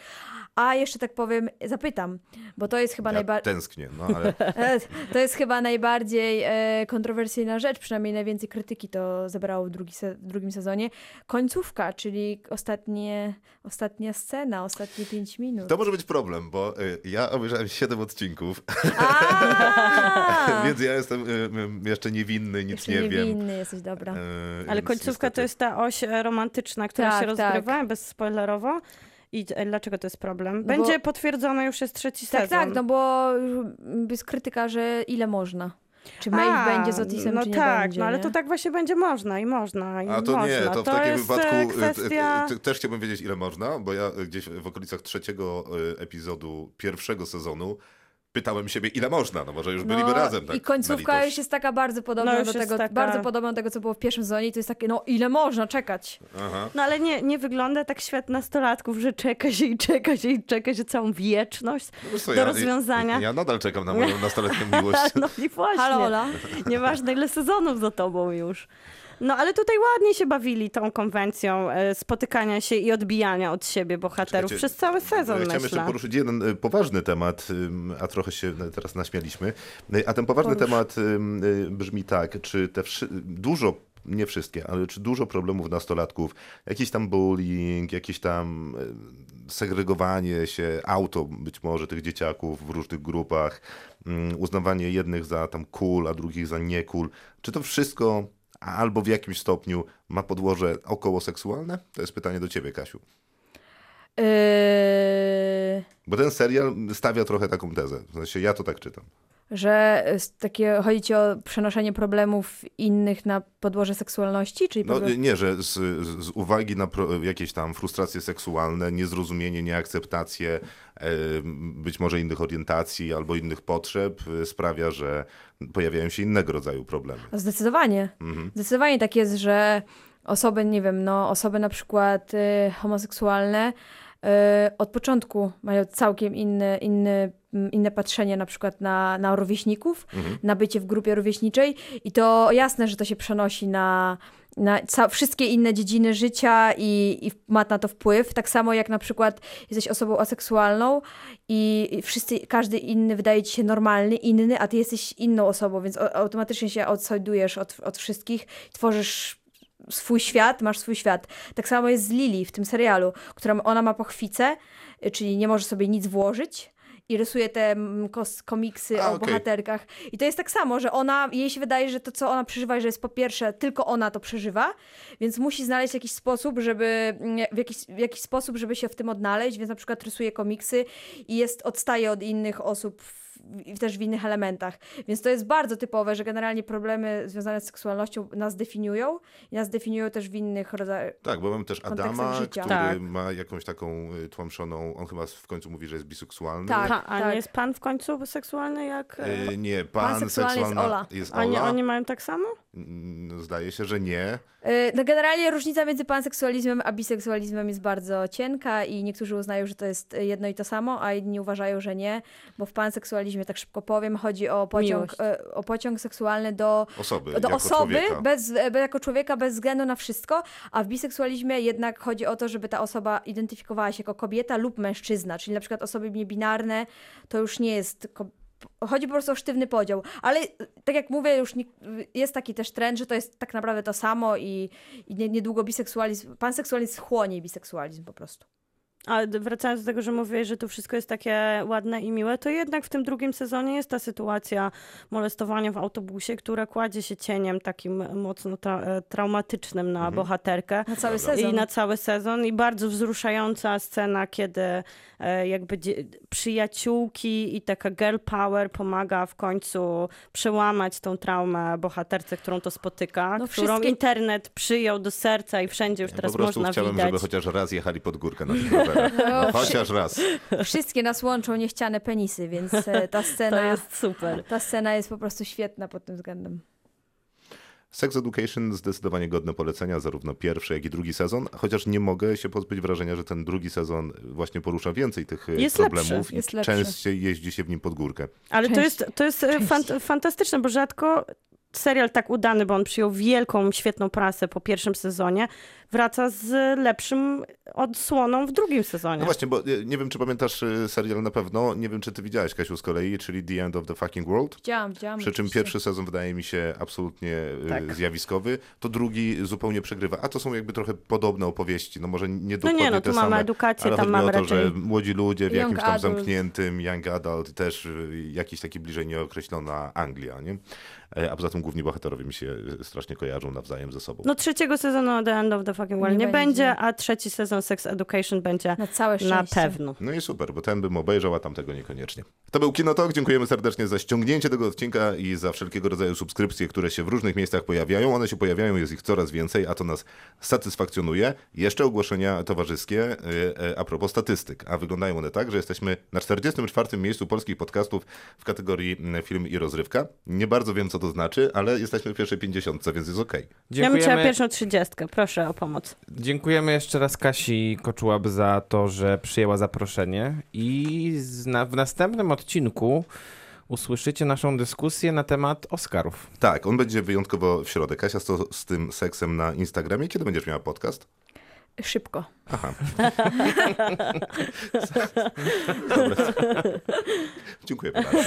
S5: A jeszcze tak powiem, zapytam, bo to jest chyba
S2: Ja
S5: najbardziej...
S2: tęsknię, no ale
S5: To jest chyba najbardziej e, kontrowersyjna rzecz, przynajmniej najwięcej krytyki to zebrało w, drugi se, w drugim sezonie. Końcówka, czyli ostatnie, ostatnia scena, ostatnie pięć minut.
S2: to może być problem, bo y, ja obejrzałem 7 odcinków, więc ja jestem y, jeszcze niewinny, nic
S5: Jeszcze
S2: nie wiem.
S5: niewinny jesteś, dobra.
S3: Ale końcówka to jest ta oś e, romantyczna, która
S5: Tak,
S3: się rozgrywa,
S5: tak.
S3: bezspoilerowo. I e, dlaczego to jest problem?
S5: bo-
S3: Będzie potwierdzone, już jest trzeci
S5: Tak,
S3: sezon.
S5: tak, no bo jest krytyka, że ile można. Czy Maeve
S3: A,
S5: będzie z Otisem,
S3: no
S5: czy nie
S3: tak,
S5: będzie.
S3: no ale
S5: nie?
S3: to tak właśnie będzie można i można i
S2: A to
S3: można.
S2: nie, to w takim
S3: jest
S2: wypadku
S3: e,
S2: y,
S3: kwestia...
S2: też chciałbym wiedzieć, ile można, bo ja gdzieś w okolicach trzeciego epizodu pierwszego sezonu pytałem siebie, ile można, no może już byliby razem. Tak,
S5: I końcówka
S2: na
S5: już jest taka bardzo podobna
S3: No
S5: do tego,
S3: taka-
S5: bardzo podobna do tego, co było w pierwszym sezonie i to jest takie, no ile można czekać?
S2: Aha.
S3: No ale nie, nie wygląda tak świat nastolatków, że czeka się i czeka się i czeka się całą wieczność
S2: co,
S3: do rozwiązania.
S2: Ja, ja nadal czekam na moją nastoletnią miłość.
S3: No i właśnie. Nieważne ile sezonów za tobą już. No ale tutaj ładnie się bawili tą konwencją e, spotykania się i odbijania od siebie bohaterów
S2: Czekajcie,
S3: przez cały sezon,
S2: ja Chciałem jeszcze
S3: myślę.
S2: poruszyć jeden y, poważny temat, ym, a trochę się teraz naśmialiśmy. A ten poważny
S5: Porusz.
S2: temat brzmi tak, czy te wszy- dużo, nie wszystkie, ale czy dużo problemów nastolatków, jakiś tam bullying, jakieś tam segregowanie się, auto być może tych dzieciaków w różnych grupach, ym, uznawanie jednych za tam cool, a drugich za nie cool, czy to wszystko albo w jakimś stopniu ma podłoże około seksualne? To jest pytanie do ciebie, Kasiu.
S5: Yy,
S2: Bo ten serial stawia trochę taką tezę. W sensie ja to tak czytam.
S5: że jest takie, chodzi ci o przenoszenie problemów innych na podłoże seksualności? Czyli
S2: No
S5: problem-
S2: nie, że z, z uwagi na pro, jakieś tam frustracje seksualne, niezrozumienie, nieakceptację e, być może innych orientacji albo innych potrzeb e, sprawia, że pojawiają się innego rodzaju problemy.
S5: Zdecydowanie.
S2: Mhm.
S5: Zdecydowanie tak jest, że osoby, nie wiem, no osoby na przykład y, homoseksualne y, od początku mają całkiem inne, inne, m, inne patrzenie na przykład na, na rówieśników,
S2: Mhm.
S5: na bycie w grupie rówieśniczej i to jasne, że to się przenosi na, na wszystkie inne dziedziny życia i, i ma na to wpływ. Tak samo jak na przykład jesteś osobą aseksualną i wszyscy, każdy inny wydaje ci się normalny, inny, a ty jesteś inną osobą, więc automatycznie się odsajdujesz od, od wszystkich, tworzysz swój świat, masz swój świat. Tak samo jest z Lili w tym serialu, która ona ma pochwicę, y, czyli nie może sobie nic włożyć i rysuje te mm, komiksy
S2: A,
S5: o
S2: okej.
S5: bohaterkach. I to jest tak samo, że ona, jej się wydaje, że to, co ona przeżywa, że jest po pierwsze, tylko ona to przeżywa, więc musi znaleźć jakiś sposób, żeby, mm, w jakiś, w jakiś sposób, żeby się w tym odnaleźć, więc na przykład rysuje komiksy i jest, odstaje od innych osób w, w- też w innych elementach. Więc to jest bardzo typowe, że generalnie problemy związane z seksualnością nas definiują i nas definiują też w innych rodzajach.
S2: Tak, bo mamy też Adama,
S5: życia.
S2: który
S3: Tak.
S2: ma jakąś taką y, tłamszoną, on chyba w końcu mówi, że jest biseksualny.
S5: Tak.
S3: Ha, a
S5: tak.
S3: nie jest pan w końcu seksualny jak... e,
S2: Y, nie, pan,
S5: seksualny jest
S2: seksualna
S5: Ola.
S2: jest
S3: A nie,
S2: Ola.
S3: oni mają tak samo?
S2: Zdaje się, że nie.
S5: Yy, No generalnie różnica między panseksualizmem a biseksualizmem jest bardzo cienka i niektórzy uznają, że to jest jedno i to samo, a inni uważają, że nie, bo w panseksualizmie, tak szybko powiem, chodzi o pociąg,
S3: Miłość.
S5: e, o pociąg seksualny do,
S2: Osoby,
S5: do
S2: jako
S5: osoby,
S2: człowieka.
S5: bez, e, be- jako człowieka bez względu na wszystko, a w biseksualizmie jednak chodzi o to, żeby ta osoba identyfikowała się jako kobieta lub mężczyzna, czyli na przykład osoby niebinarne to już nie jest... Ko- Chodzi po prostu o sztywny podział, ale e, tak jak mówię, już nie, jest taki też trend, że to jest tak naprawdę to samo i, i nie- niedługo biseksualizm, panseksualizm chłonie biseksualizm po prostu.
S3: Ale d- wracając do tego, że mówiłeś, że to wszystko jest takie ładne i miłe, to jednak w tym drugim sezonie jest ta sytuacja molestowania w autobusie, która kładzie się cieniem takim mocno tra e, traumatycznym na bohaterkę.
S5: Na cały sezon.
S3: I na cały sezon. I bardzo wzruszająca scena, kiedy e, jakby przyjaciółki i taka girl power pomaga w końcu przełamać tą traumę bohaterce, którą to spotyka,
S5: No
S3: którą
S5: wszystkie-
S3: internet przyjął do serca i wszędzie już
S2: Ja
S3: teraz
S2: po prostu
S3: można
S2: chciałem,
S3: widać.
S2: żeby chociaż raz jechali pod górkę na tych rowerach. No, chociaż raz.
S5: Wszystkie nas łączą niechciane penisy, więc e, ta scena,
S3: To jest super.
S5: ta scena jest po prostu świetna pod tym względem.
S2: Sex Education zdecydowanie godne polecenia, zarówno pierwszy, jak i drugi sezon, chociaż nie mogę się pozbyć wrażenia, że ten drugi sezon właśnie porusza więcej tych e,
S3: Jest
S2: problemów
S3: lepszy,
S2: i
S5: jest lepszy.
S2: częściej jeździ się w nim pod górkę.
S3: Ale to
S5: Część-
S3: jest, to jest e, fan, fantastyczne, bo rzadko serial tak udany, bo on przyjął wielką, świetną prasę po pierwszym sezonie, wraca z lepszym odsłoną w drugim sezonie.
S2: No właśnie, bo e, nie wiem, czy pamiętasz e, serial na pewno, nie wiem, czy ty widziałeś, Kasiu, z kolei, czyli The End of the Fucking World.
S5: Widziałam, widziałam.
S2: Przy czym pierwszy sezon wydaje mi się absolutnie e,
S3: Tak.
S2: zjawiskowy, to drugi zupełnie przegrywa. A to są jakby trochę podobne opowieści, no może nie
S3: no
S2: dokładnie
S3: nie, no tu
S2: same.
S3: mamy edukację,
S2: Ale
S3: tam mamy
S2: o to,
S3: raczej...
S2: że młodzi ludzie w
S5: Young
S2: jakimś tam
S5: adult.
S2: zamkniętym young adult, też jakiś taki bliżej nieokreślona Anglia, nie? E, a poza tym główni bohaterowie mi się e, strasznie kojarzą nawzajem ze sobą.
S3: No trzeciego sezonu The End of the Fucking World nie,
S5: Nie
S3: będzie.
S5: będzie.
S3: a trzeci sezon Sex Education będzie
S5: Na całe szczęście.
S3: na pewno.
S2: No i super, bo ten bym obejrzał, a tamtego niekoniecznie. To był Kinotok. Dziękujemy serdecznie za ściągnięcie tego odcinka i za wszelkiego rodzaju subskrypcje, które się w różnych miejscach pojawiają. One się pojawiają, jest ich coraz więcej, a to nas satysfakcjonuje. Jeszcze ogłoszenia towarzyskie e, a propos statystyk. A wyglądają one tak, że jesteśmy na 44. miejscu polskich podcastów w kategorii film i rozrywka. Nie bardzo wiem, co to znaczy, ale jesteśmy w pierwszej 50, więc jest okej.
S3: Ja bym chciała
S4: Dziękujemy,
S3: pierwszą trzydziestkę. Proszę o pomoc.
S4: dziękujemy jeszcze raz Kasi Koczułab za to, że przyjęła zaproszenie i w następnym odcinku usłyszycie naszą dyskusję na temat Oscarów.
S2: Tak, on będzie wyjątkowo w środę. Kasia, z, to, z tym seksem na Instagramie. Kiedy będziesz miała podcast?
S5: Szybko.
S2: Aha. Dobra. Dziękuję bardzo.